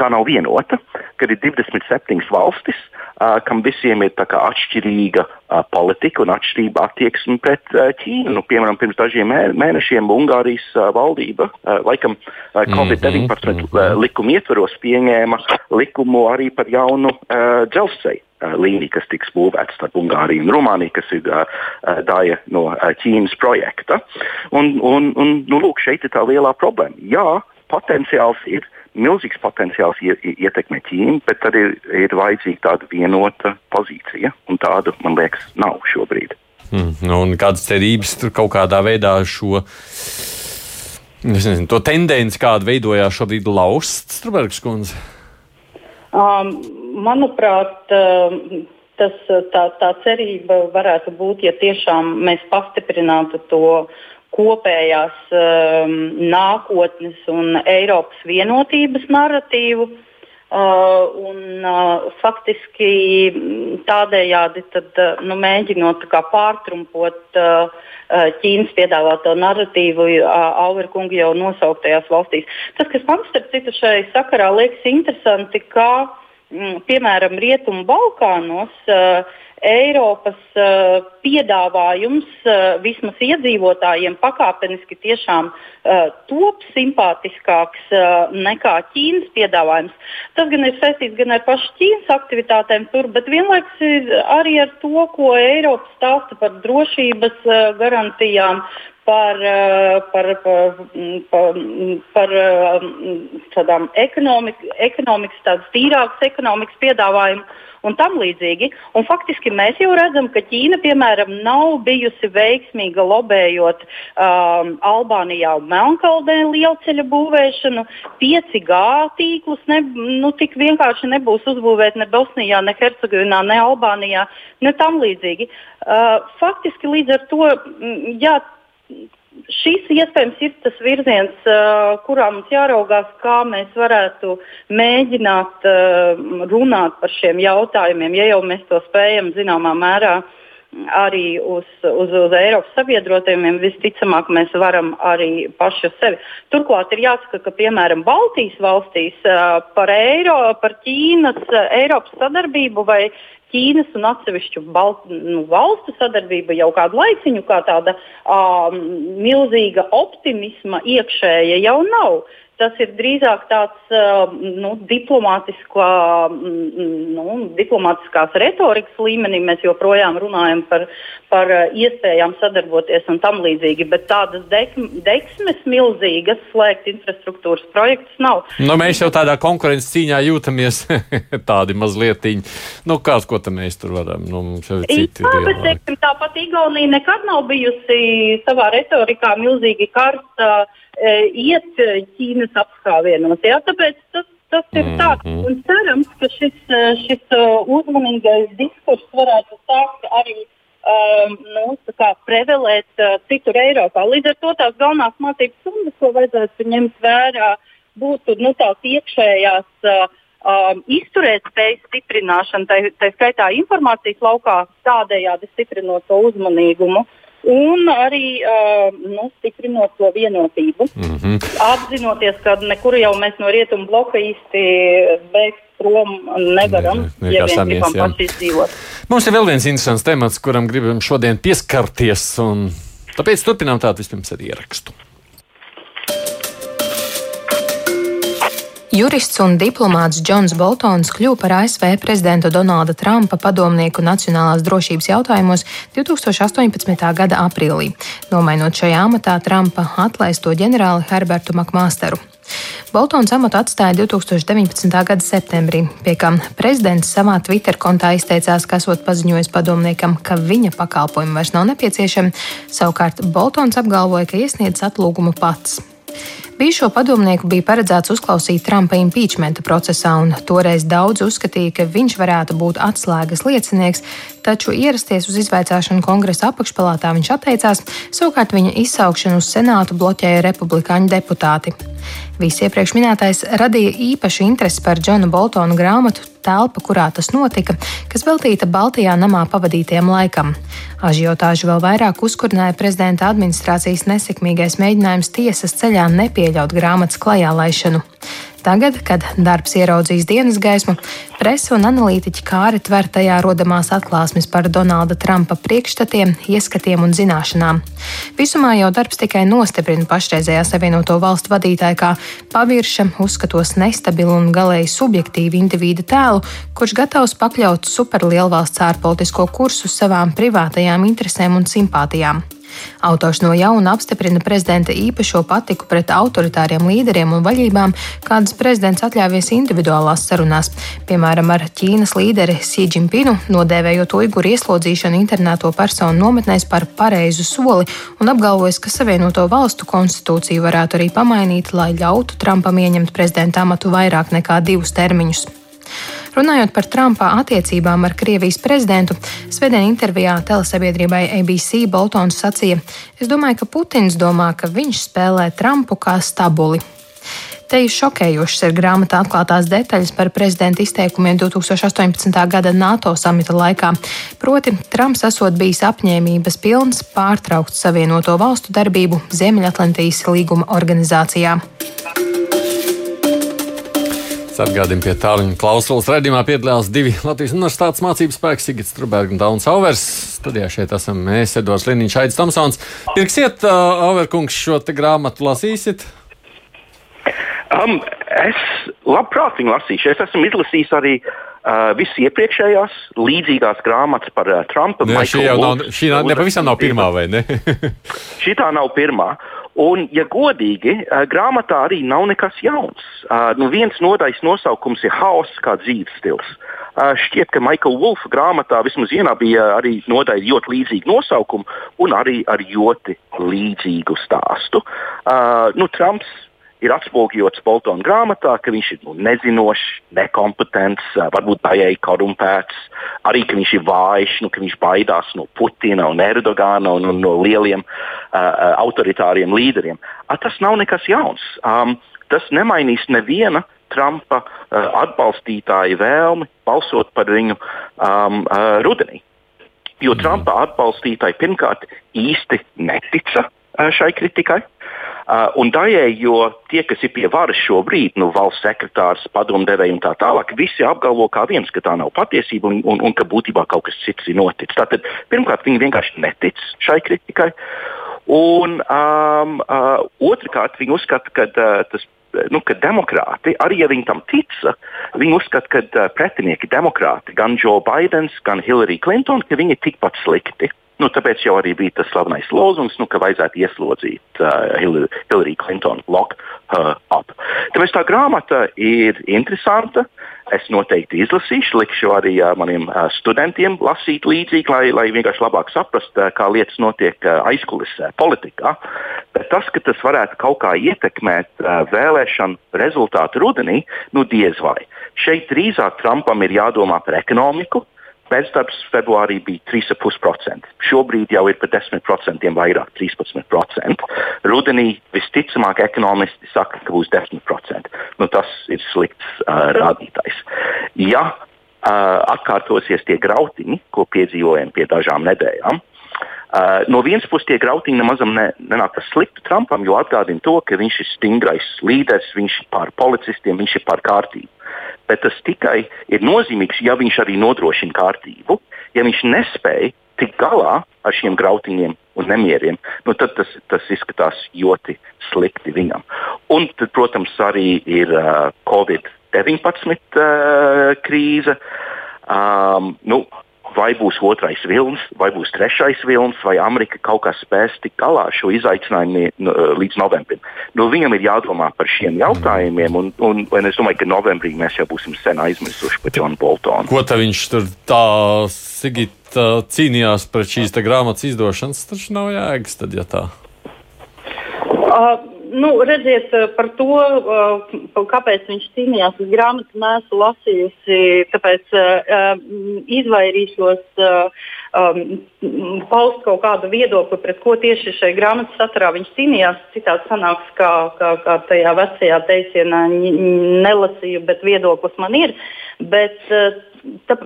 tā nav vienota, kad ir 27 valstis, uh, kam visiem ir atšķirīga uh, politika un atšķirīga attieksme pret uh, Ķīnu. Nu, piemēram, pirms dažiem mēnešiem Ungārijas uh, valdība, uh, laikam uh, Covid-19 mm -hmm. uh, likuma ietvaros, pieņēma likumu arī par jaunu uh, dzelzceļu līnija, kas tiks būvēta starp Ungāriju un Rumāniju, kas ir uh, daļa no uh, Ķīnas projekta. Un, un, un, nu, lūk, šeit ir tā lielā problēma. Jā, potenciāls ir milzīgs potenciāls ietekmē Ķīnu, bet tad ir, ir vajadzīga tāda vienota pozīcija, un tāda, man liekas, nav šobrīd. Mm, un kādas cerības tur kaut kādā veidā šo nezinu, tendenci, kāda veidojās šobrīd, lausts Strunbergs kundze? Um, manuprāt, um, tas, tā, tā cerība varētu būt, ja tiešām mēs pastiprinātu to kopējās um, nākotnes un Eiropas vienotības narratīvu. Uh, un, uh, faktiski tādējādi tad, uh, nu, mēģinot pārtrumpot uh, uh, Ķīnas piedāvāto narratīvu uh, Auverkunga jau nosauktajās valstīs. Tas, kas man starp citu šai sakarā liekas interesanti, kā mm, piemēram Rietumu Balkānos uh, Eiropas uh, piedāvājums uh, vismaz iedzīvotājiem pakāpeniski tiešām uh, top simpātiskāks uh, nekā Ķīnas piedāvājums. Tas gan ir saistīts gan ar pašu Ķīnas aktivitātēm tur, bet vienlaikus arī ar to, ko Eiropa stāsta par drošības uh, garantijām, par, par, par, par, par tādām ekonomik, ekonomikas, tādas tīrākas ekonomikas piedāvājumu un tam līdzīgi. Un faktiski mēs jau redzam, ka Ķīna, piemēram, nav bijusi veiksmīga lobējot um, Albānijā un Melnkalnē lielceļa būvēšanu. 5G tīklus ne, nu, tik vienkārši nebūs uzbūvēt ne Bosnijā, ne Hercegovinā, ne Albānijā, ne tam līdzīgi. Uh, faktiski līdz ar to, jā, šis iespējams ir tas virziens, kurā mums jāraugās, kā mēs varētu mēģināt runāt par šiem jautājumiem, ja jau mēs to spējam zināmā mērā. Arī uz, uz, uz Eiropas sabiedrotiem visticamāk mēs varam arī paši uz sevi. Turklāt ir jāsaka, ka piemēram Baltijas valstīs par, Eiro, par Ķīnas, Eiropas sadarbību vai Ķīnas un atsevišķu bal, nu, valstu sadarbība jau kādu laiciņu, kā tāda um, milzīga optimisma iekšēja jau nav. Tas ir drīzāk tāds uh, nu, diplomātiskā, nu, diplomātiskās retorikas līmenī. Mēs joprojām runājam par, par uh, iespējām sadarboties un tam līdzīgi, bet tādas deksmes milzīgas slēgt infrastruktūras projektus nav. Nu, mēs jau tādā konkurences cīņā jūtamies tādi mazliet. Nu, kāds, ko mēs tur varam? Nu, Jā, bet teiksim, tāpat Igaunija nekad nav bijusi savā retorikā milzīgi karsta. Uh, iet Ķīnas apskāvienos. Ja? Tāpēc tas, tas ir tā. Mhm. Un cerams, ka šis, e, šis e, uzmanīgais diskurss varētu sākt arī um, nu, prevelēt uh, citur Eiropā. Līdz ar to tās galvenās mācības stundas, ko vajadzētu ņemt vērā, būtu nu, tās iekšējās. Uh, um, izturētspējas stiprināšana, tā, tā skaitā informācijas laukā, tādējādi stiprinot to uzmanīgumu. Uh, un arī uh, nu, stiprinot to vienotību. Mm -hmm. Apzinoties, ka nekur jau mēs no rietumu bloka īsti beigt prom nevaram, ne, ne, ja vien gribam paši izdzīvot. Mums ir vēl viens interesants temats, kuram gribam šodien pieskarties, un tāpēc turpinām tādu vispirms ar ierakstu. Jurists un diplomāts Džons Boltons kļuva par ASV prezidenta Donalda Trumpa padomnieku nacionālās drošības jautājumos 2018. gada aprīlī, nomainot šajā amatā Trumpa atlaisto ģenerāli Herbertu Makmāsteru. Boltons amatu atstāja 2019. gada septembrī, pie kam prezidents savā Twitter kontā izteicās, ka esot paziņojis padomniekam, ka viņa pakalpojumi vairs nav nepieciešami. Savukārt Boltons apgalvoja, ka iesniedz atlūgumu pats. Bijušo padomnieku bija paredzēts uzklausīt Trumpa impeachmenta procesā, un toreiz daudz uzskatīja, ka viņš varētu būt atslēgas liecinieks, taču ierasties uz izvaicāšanu kongresa apakšpalātā viņš atteicās, savukārt viņa izsaukšanu uz senātu bloķēja republikāņu deputāti. Viss iepriekš minētais radīja īpašu interesi par Džona Boltona grāmatu telpa, kurā tas notika, kas veltīta Baltijā namā pavadītajam laikam. Ažiotāžu vēl vairāk uzkurināja prezidenta administrācijas nesekmīgais mēģinājums tiesas ceļā nepieļaut grāmatas klajā laišanu. Tagad, kad darbs ieraudzīs dienas gaismu, presa un analītiķi kāri tver tajā rodamās atklāsmes par Donalda Trumpa priekšstatiem, ieskatiem un zināšanām. Visumā jau darbs tikai nostiprina pašreizējā Savienoto valstu vadītāju kā pavirša, uzskatos nestabilu un galēji subjektīvu individu tēlu, kurš gatavs pakļaut superlielvalsts ārpolitisko kursu savām privātajām interesēm un simpātijām. Autors no jauna apstiprina prezidenta īpašo patiku pret autoritāriem līderiem un vaļībām, kādas prezidents atļāvies individuālās sarunās, piemēram, ar Ķīnas līderi Xi Jinpingu, nodēvējot uiguru ieslodzīšanu internēto personu nometnēs par pareizu soli un apgalvojis, ka Savienoto valstu konstitūciju varētu arī pamainīt, lai ļautu Trumpam ieņemt prezidenta amatu vairāk nekā divus termiņus. Runājot par Trumpa attiecībām ar Krievijas prezidentu, svētdien intervijā telesabiedrībai ABC Boltons sacīja: Es domāju, ka Putins domā, ka viņš spēlē Trumpu kā stabuli. Te ir šokējošas ir grāmatā atklātās detaļas par prezidenta izteikumiem 2018. gada NATO samita laikā. Proti, Trumps esot bijis apņēmības pilns pārtraukt Savienoto valstu darbību Ziemeļatlantijas līguma organizācijā. Atgādījumi pie tālruņa klausulas redzījumā piedalījās divi Latvijas universitātes mācību spēki, Sigits Trubergs un Dauns Auvers. Studijā šeit esam mēs, Edvards Liniņš, Aits Tomsons. Pirksiet, uh, Auverkungs, šo grāmatu lasīsiet? Um, es labprāt viņu lasīšu. Es esmu izlasījis arī Uh, Visas iepriekšējās līdzīgās grāmatas par uh, Trumpa. Ne, šī jau nav, šī nav, nepavisam nav pirmā, vai ne? šī tā nav pirmā. Un, ja godīgi, grāmatā arī nav nekas jauns. Nu viens nodaļas nosaukums ir haoss kā dzīves stils. Šķiet, ka Maikla Wolfa grāmatā vismaz vienā bija arī nodaļa ļoti līdzīga nosaukuma un arī ar ļoti līdzīgu stāstu. Nu, Trumps ir atspoguļots Boltona grāmatā, ka viņš ir nu, nezinošs, nekompetents, varbūt daļēji korumpēts, arī ka viņš ir vājš, nu, ka viņš baidās no Putina un Erdogana un, un no lieliem uh, autoritāriem līderiem. A, tas nav nekas jauns. Um, tas nemainīs neviena Trumpa uh, atbalstītāja vēlmi balsot par viņu um, uh, rudenī. Jo Trumpa atbalstītāji pirmkārt īsti netica šai kritikai. Un daļēji, jo tie, kas ir pie varas šobrīd, nu, valsts sekretārs, padomdevēji un tā tālāk, visi apgalvo kā viens, ka tā nav patiesība un, un, un ka būtībā kaut kas cits ir noticis. Tātad, pirmkārt, viņi vienkārši netic šai kritikai. Un um, uh, otrkārt, viņi uzskata, ka uh, tas nu, ka demokrāti, arī ja viņi tam tica, viņi uzskata, ka uh, pretinieki demokrāti, gan Joe Bidenis, gan Hillary Clinton, ka viņi ir tikpat slikti. Nu, tāpēc jau arī bija tas slavenais lozungs, nu, ka vajadzētu ieslodzīt uh, Hillary Clinton, lock her up. Tāpēc tā grāmata ir interesanta. Es noteikti izlasīšu, likšu arī uh, maniem uh, studentiem lasīt līdzīgi, lai, lai vienkārši labāk saprastu, uh, kā lietas notiek uh, aizkulisē, politikā. Bet tas, ka tas varētu kaut kā ietekmēt uh, vēlēšanu rezultātu rudenī, nu diez vai. Šeit drīzāk Trumpam ir jādomā par ekonomiku, Bezdarbs februārī bija 3,5%. Šobrīd jau ir par 10% vairāk, 13%. Rudenī visticamāk ekonomisti saka, ka būs 10%. Nu, tas ir slikts uh, rādītājs. Ja uh, atkārtosies tie grautiņi, ko piedzīvojam pie dažām nedēļām, Uh, no vienas puses, tie grautiņi nemaz ne, nenāk par sliktu Trumpam, jo atgādina to, ka viņš ir stingrais līderis, viņš ir pār policistiem, viņš ir pār kārtību bet tas tikai ir nozīmīgs, ja viņš arī nodrošina kārtību. Ja viņš nespēja tikt galā ar šiem grautiņiem un nemieriem, nu tad tas, tas izskatās ļoti slikti viņam. Un, tad, protams, arī ir uh, Covid-19 uh, krīze. Um, nu, vai būs otrais vilnis, vai būs trešais vilnis, vai Amerika kaut kā spēs tikt galā ar šo izaicinājumu nu, līdz novembrim. Nu, viņam ir jādomā par šiem jautājumiem, un, un, un es domāju, ka novembrī mēs jau būsim sen aizmirsuši par Džonu Boltonu. Ko tā viņš tur tā Sigita cīnījās pret šīs grāmatas izdošanas, taču nav jēgas tad, ja tā. Uh, nu, redziet, eh, par to, uh, kāpēc viņš cīnījās, es grāmatu nesu lasījusi, tāpēc uh, izvairīšos um, paust kaut kādu viedokli, pret ko tieši šai grāmatas saturā viņš cīnījās. Citādi sanāks, kā, kā, kā tajā vecajā teicienā nelasīju, bet viedoklis man ir. Bet, tā,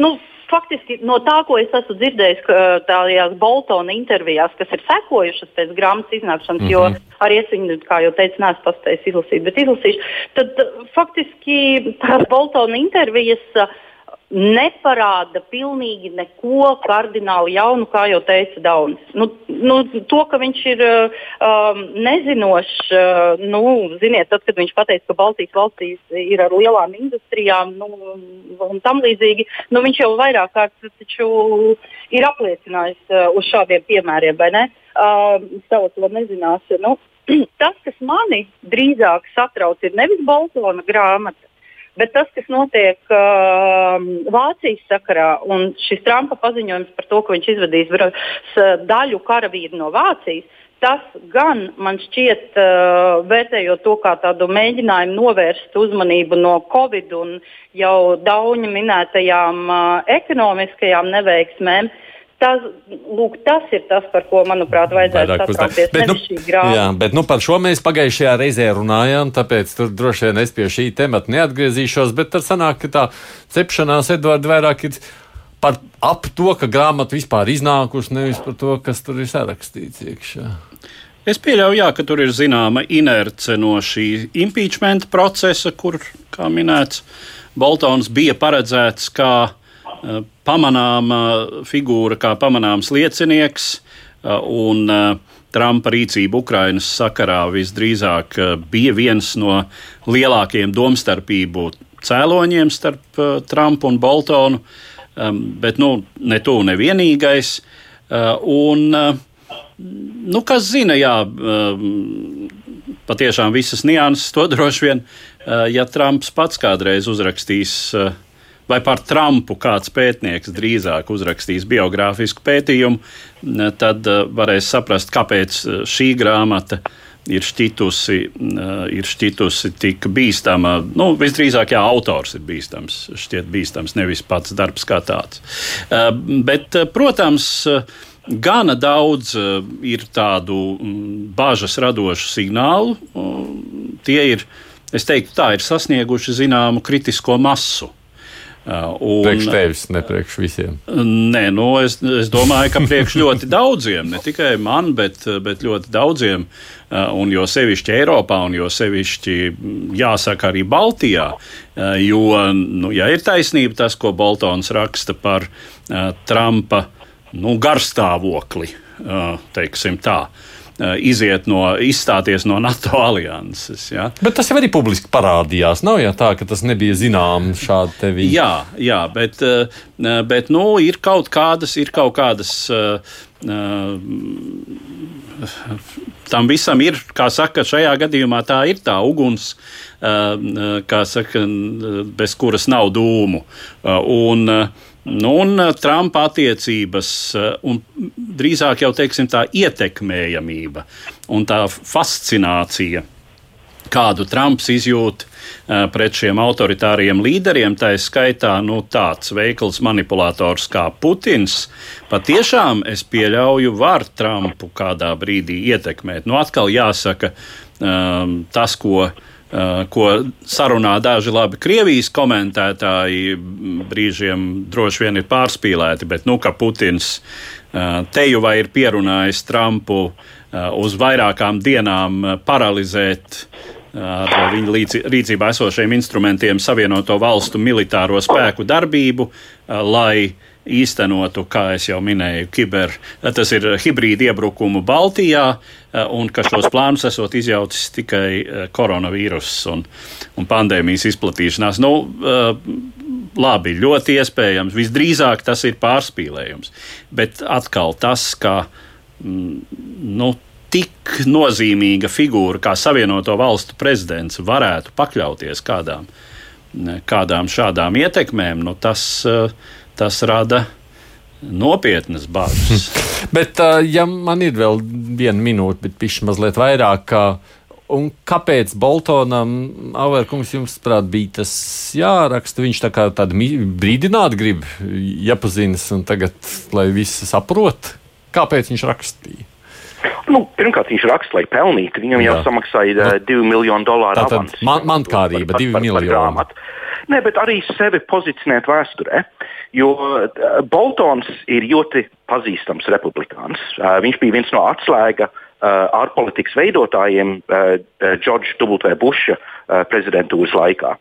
nu, faktiski no tā, ko es esmu dzirdējis tādās Boltona intervijās, kas ir sekojušas pēc grāmatas iznākšanas, mm -hmm. jo mhm. arī es viņu, kā jau teicu, neesmu paspējis izlasīt, bet izlasīšu, tad faktiski tās Boltona intervijas. Uh, neparāda pilnīgi neko kardināli jaunu, kā jau teica Daunis. Nu, nu, to, ka viņš ir um, nezinošs, uh, nu, ziniet, tad, kad viņš pateica, ka Baltijas valstīs ir ar lielām industrijām nu, un tam līdzīgi, nu, viņš jau vairāk kārt ir apliecinājis uh, uz šādiem piemēriem, vai ne? Uh, Savs to nezinās. Nu, tas, kas mani drīzāk satrauc, ir nevis Baltona grāmata, Bet tas, kas notiek uh, Vācijas sakarā, un šis Trumpa paziņojums par to, ka viņš izvedīs daļu karavīru no Vācijas, tas gan man šķiet, uh, vērtējot to kā tādu mēģinājumu novērst uzmanību no Covid un jau Dauņa minētajām uh, ekonomiskajām neveiksmēm, uh, Tas, lūk, tas ir tas, par ko, manuprāt, vajadzētu satraukties. Bet, nu, jā, bet nu, par šo mēs pagājušajā reizē runājām, tāpēc tur droši vien es pie šī temata neatgriezīšos, bet tad sanāk, ka tā cepšanās, Edvards, vairāk ir par ap to, ka grāmata vispār iznākusi, nevis par to, kas tur ir sarakstīts iekšā. Es pieļauju, jā, ka tur ir zināma inerce no šī impeachment procesa, kur, kā minēts, Boltons bija paredzēts kā uh, pamanāma figūra, kā pamanāms liecinieks, uh, un Trumpa rīcība Ukrainas sakarā visdrīzāk bija viens no lielākajiem domstarpību cēloņiem starp Trumpu un Boltonu, um, bet nu, ne tu nevienīgais. Un, nu, kas zina, jā, um, patiešām visas nianses to droši vien, ja Trumps pats kādreiz uzrakstīs. Vai par Trumpu kāds pētnieks drīzāk uzrakstīs biogrāfisku pētījumu, tad uh, varēs saprast, kāpēc uh, šī grāmata ir šķitusi, uh, ir šķitusi tik bīstama. Nu, visdrīzāk, jā, autors ir bīstams, šķiet bīstams, nevis pats darbs kā tāds. Bet, protams, gana daudz ir tādu mm, bažas radošu signālu. Tie ir, es teiktu, tā ir sasnieguši zināmu kritisko masu. Uh, un, priekš tevis, ne priekš visiem. Nē, nu, es, es domāju, ka priekš ļoti daudziem, ne tikai man, bet, bet ļoti daudziem, uh, un jo sevišķi Eiropā, un jo sevišķi jāsaka arī Baltijā. Uh, jo, nu, ja ir taisnība tas, ko Boltons raksta par Trumpa nu, garstāvokli, teiksim tā. Eh, iziet no, izstāties no NATO alianses. Ja. Bet tas jau arī publiski parādījās. Nav jau tā, ka tas nebija zināms šādi tevi. Jā, jā bet, eh, bet nu, ir kaut kādas, ir kaut kādas. Uh, tam visam ir, kā saka, šajā gadījumā tā ir tā uguns, kā saka, bez kuras nav dūmu. Un, Nu, un uh, Trumpa attiecības, uh, un drīzāk jau teiksim, tā ietekmējamība un tā fascinācija, kādu Trumps izjūt uh, pret šiem autoritāriem līderiem, tā ir skaitā nu, tāds veikls manipulators kā Putins. Patiešām es pieļauju, var Trumpu kādā brīdī ietekmēt. Nu, atkal jāsaka, um, tas, ko Eh, ko sarunā daži labi Krievijas komentētāji brīžiem droši vien ir pārspīlēti, bet nu, ka Putins eh, te jau vai ir pierunājis Trumpu eh, uz vairākām dienām paralizēt ar viņu rīcībā esošiem instrumentiem Savienoto valstu militāro spēku darbību, lai īstenotu, kā jau minēju, kiber, tas ir hibrīda iebrukumu Baltijā, un ka šos plānus esot izjaucis tikai eh, koronavīruss un, un pandēmijas izplatīšanās. Nu, eh, labi, ļoti iespējams, visdrīzāk tas ir pārspīlējums, bet atkal tas, ka mm, nu, tik nozīmīga figūra kā Savienoto Valstu prezidents varētu pakļauties kādām, kādām šādām ietekmēm, nu, tas uh, tas rada nopietnas bažas. bet, ja man ir vēl viena minūte, bet pišķi mazliet vairāk. Un kāpēc Boltonam, Averkungs, jums prāt, bija tas jāraksta? Viņš tā kā tādu brīdināt grib, jāpazīstas, un tagad, lai visi saprot, kāpēc viņš rakstīja. Nu, pirmkārt, viņš raksta, lai pelnītu. Viņam Jā. jau samaksāja uh, 2 miljonu dolāru avansu. Man, mankārība, 2 miljoni. Nē, bet arī sevi pozicionēt vēsturē. Jo uh, Boltons ir ļoti pazīstams republikāns. Uh, viņš bija viens no atslēga uh, ārpolitikas veidotājiem Džordža uh, W. Uh, prezidentūras laikā.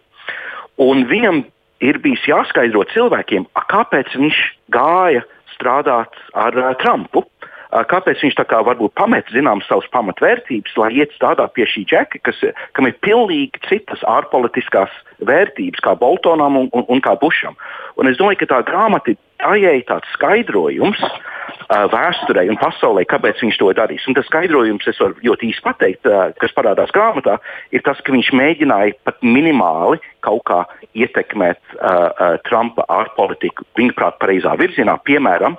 Un viņam ir bijis jāskaidro cilvēkiem, kāpēc viņš gāja strādāt ar uh, Trumpu. Kāpēc viņš tā kā varbūt pamet zināmas savas pamatvērtības, lai iet strādāt pie šī džeka, kas, kam ir pilnīgi citas ārpolitiskās vērtības, kā Boltonam un, un, un kā Bušam. Un es domāju, ka tā grāmata ir tajai tāds skaidrojums uh, vēsturei un pasaulē, kāpēc viņš to darīs. Un tas skaidrojums, es varu ļoti īsi pateikt, uh, kas parādās grāmatā, ir tas, ka viņš mēģināja pat minimāli kaut kā ietekmēt uh, uh, Trumpa ārpolitiku viņa prāt pareizā virzienā. Piemēram,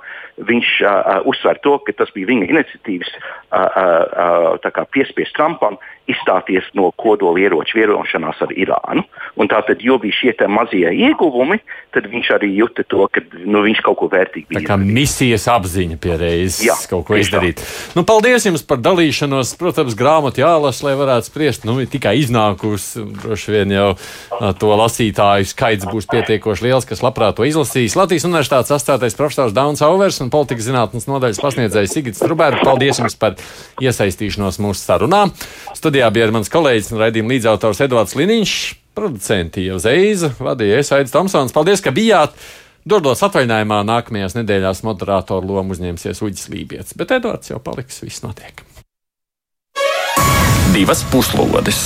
viņš uh, uzsver to, ka tas bija viņa iniciatīvas uh, uh, piespiest Trumpam izstāties no kodolieroču vienošanās ar Irānu. Un tātad, jo bija šie mazie ieguvumi, tad viņš arī jūta to, ka nu, viņš kaut ko vērtīgu bija. Tā kā izdarīt. misijas apziņa pie reizes kaut ko izdarīt. Nu, paldies jums par dalīšanos. Protams, grāmatu jālasa, lai varētu spriest. Nu, tikai iznākusi, droši vien jau to lasītāju skaits būs pietiekoši liels, kas labprāt to izlasīs. Latvijas Universitātes astātais profesors Dauns Auvers un politikas zinātnes nodaļas pasniedzējs Sigits Trubērs. Paldies jums par iesaistīšanos mūsu sarunā. Studijā bija mans kolēģis un raidījuma līdzautors Edvards Liniņš, producenti jau Zeiza, vadīja es Aits Tomsons. Paldies, ka bijāt! Dodos atvaļinājumā nākamajās nedēļās moderātoru lomu uzņemsies Uģis Lībijams, bet Edvards jau paliks, viss notiek. Divas puslodes!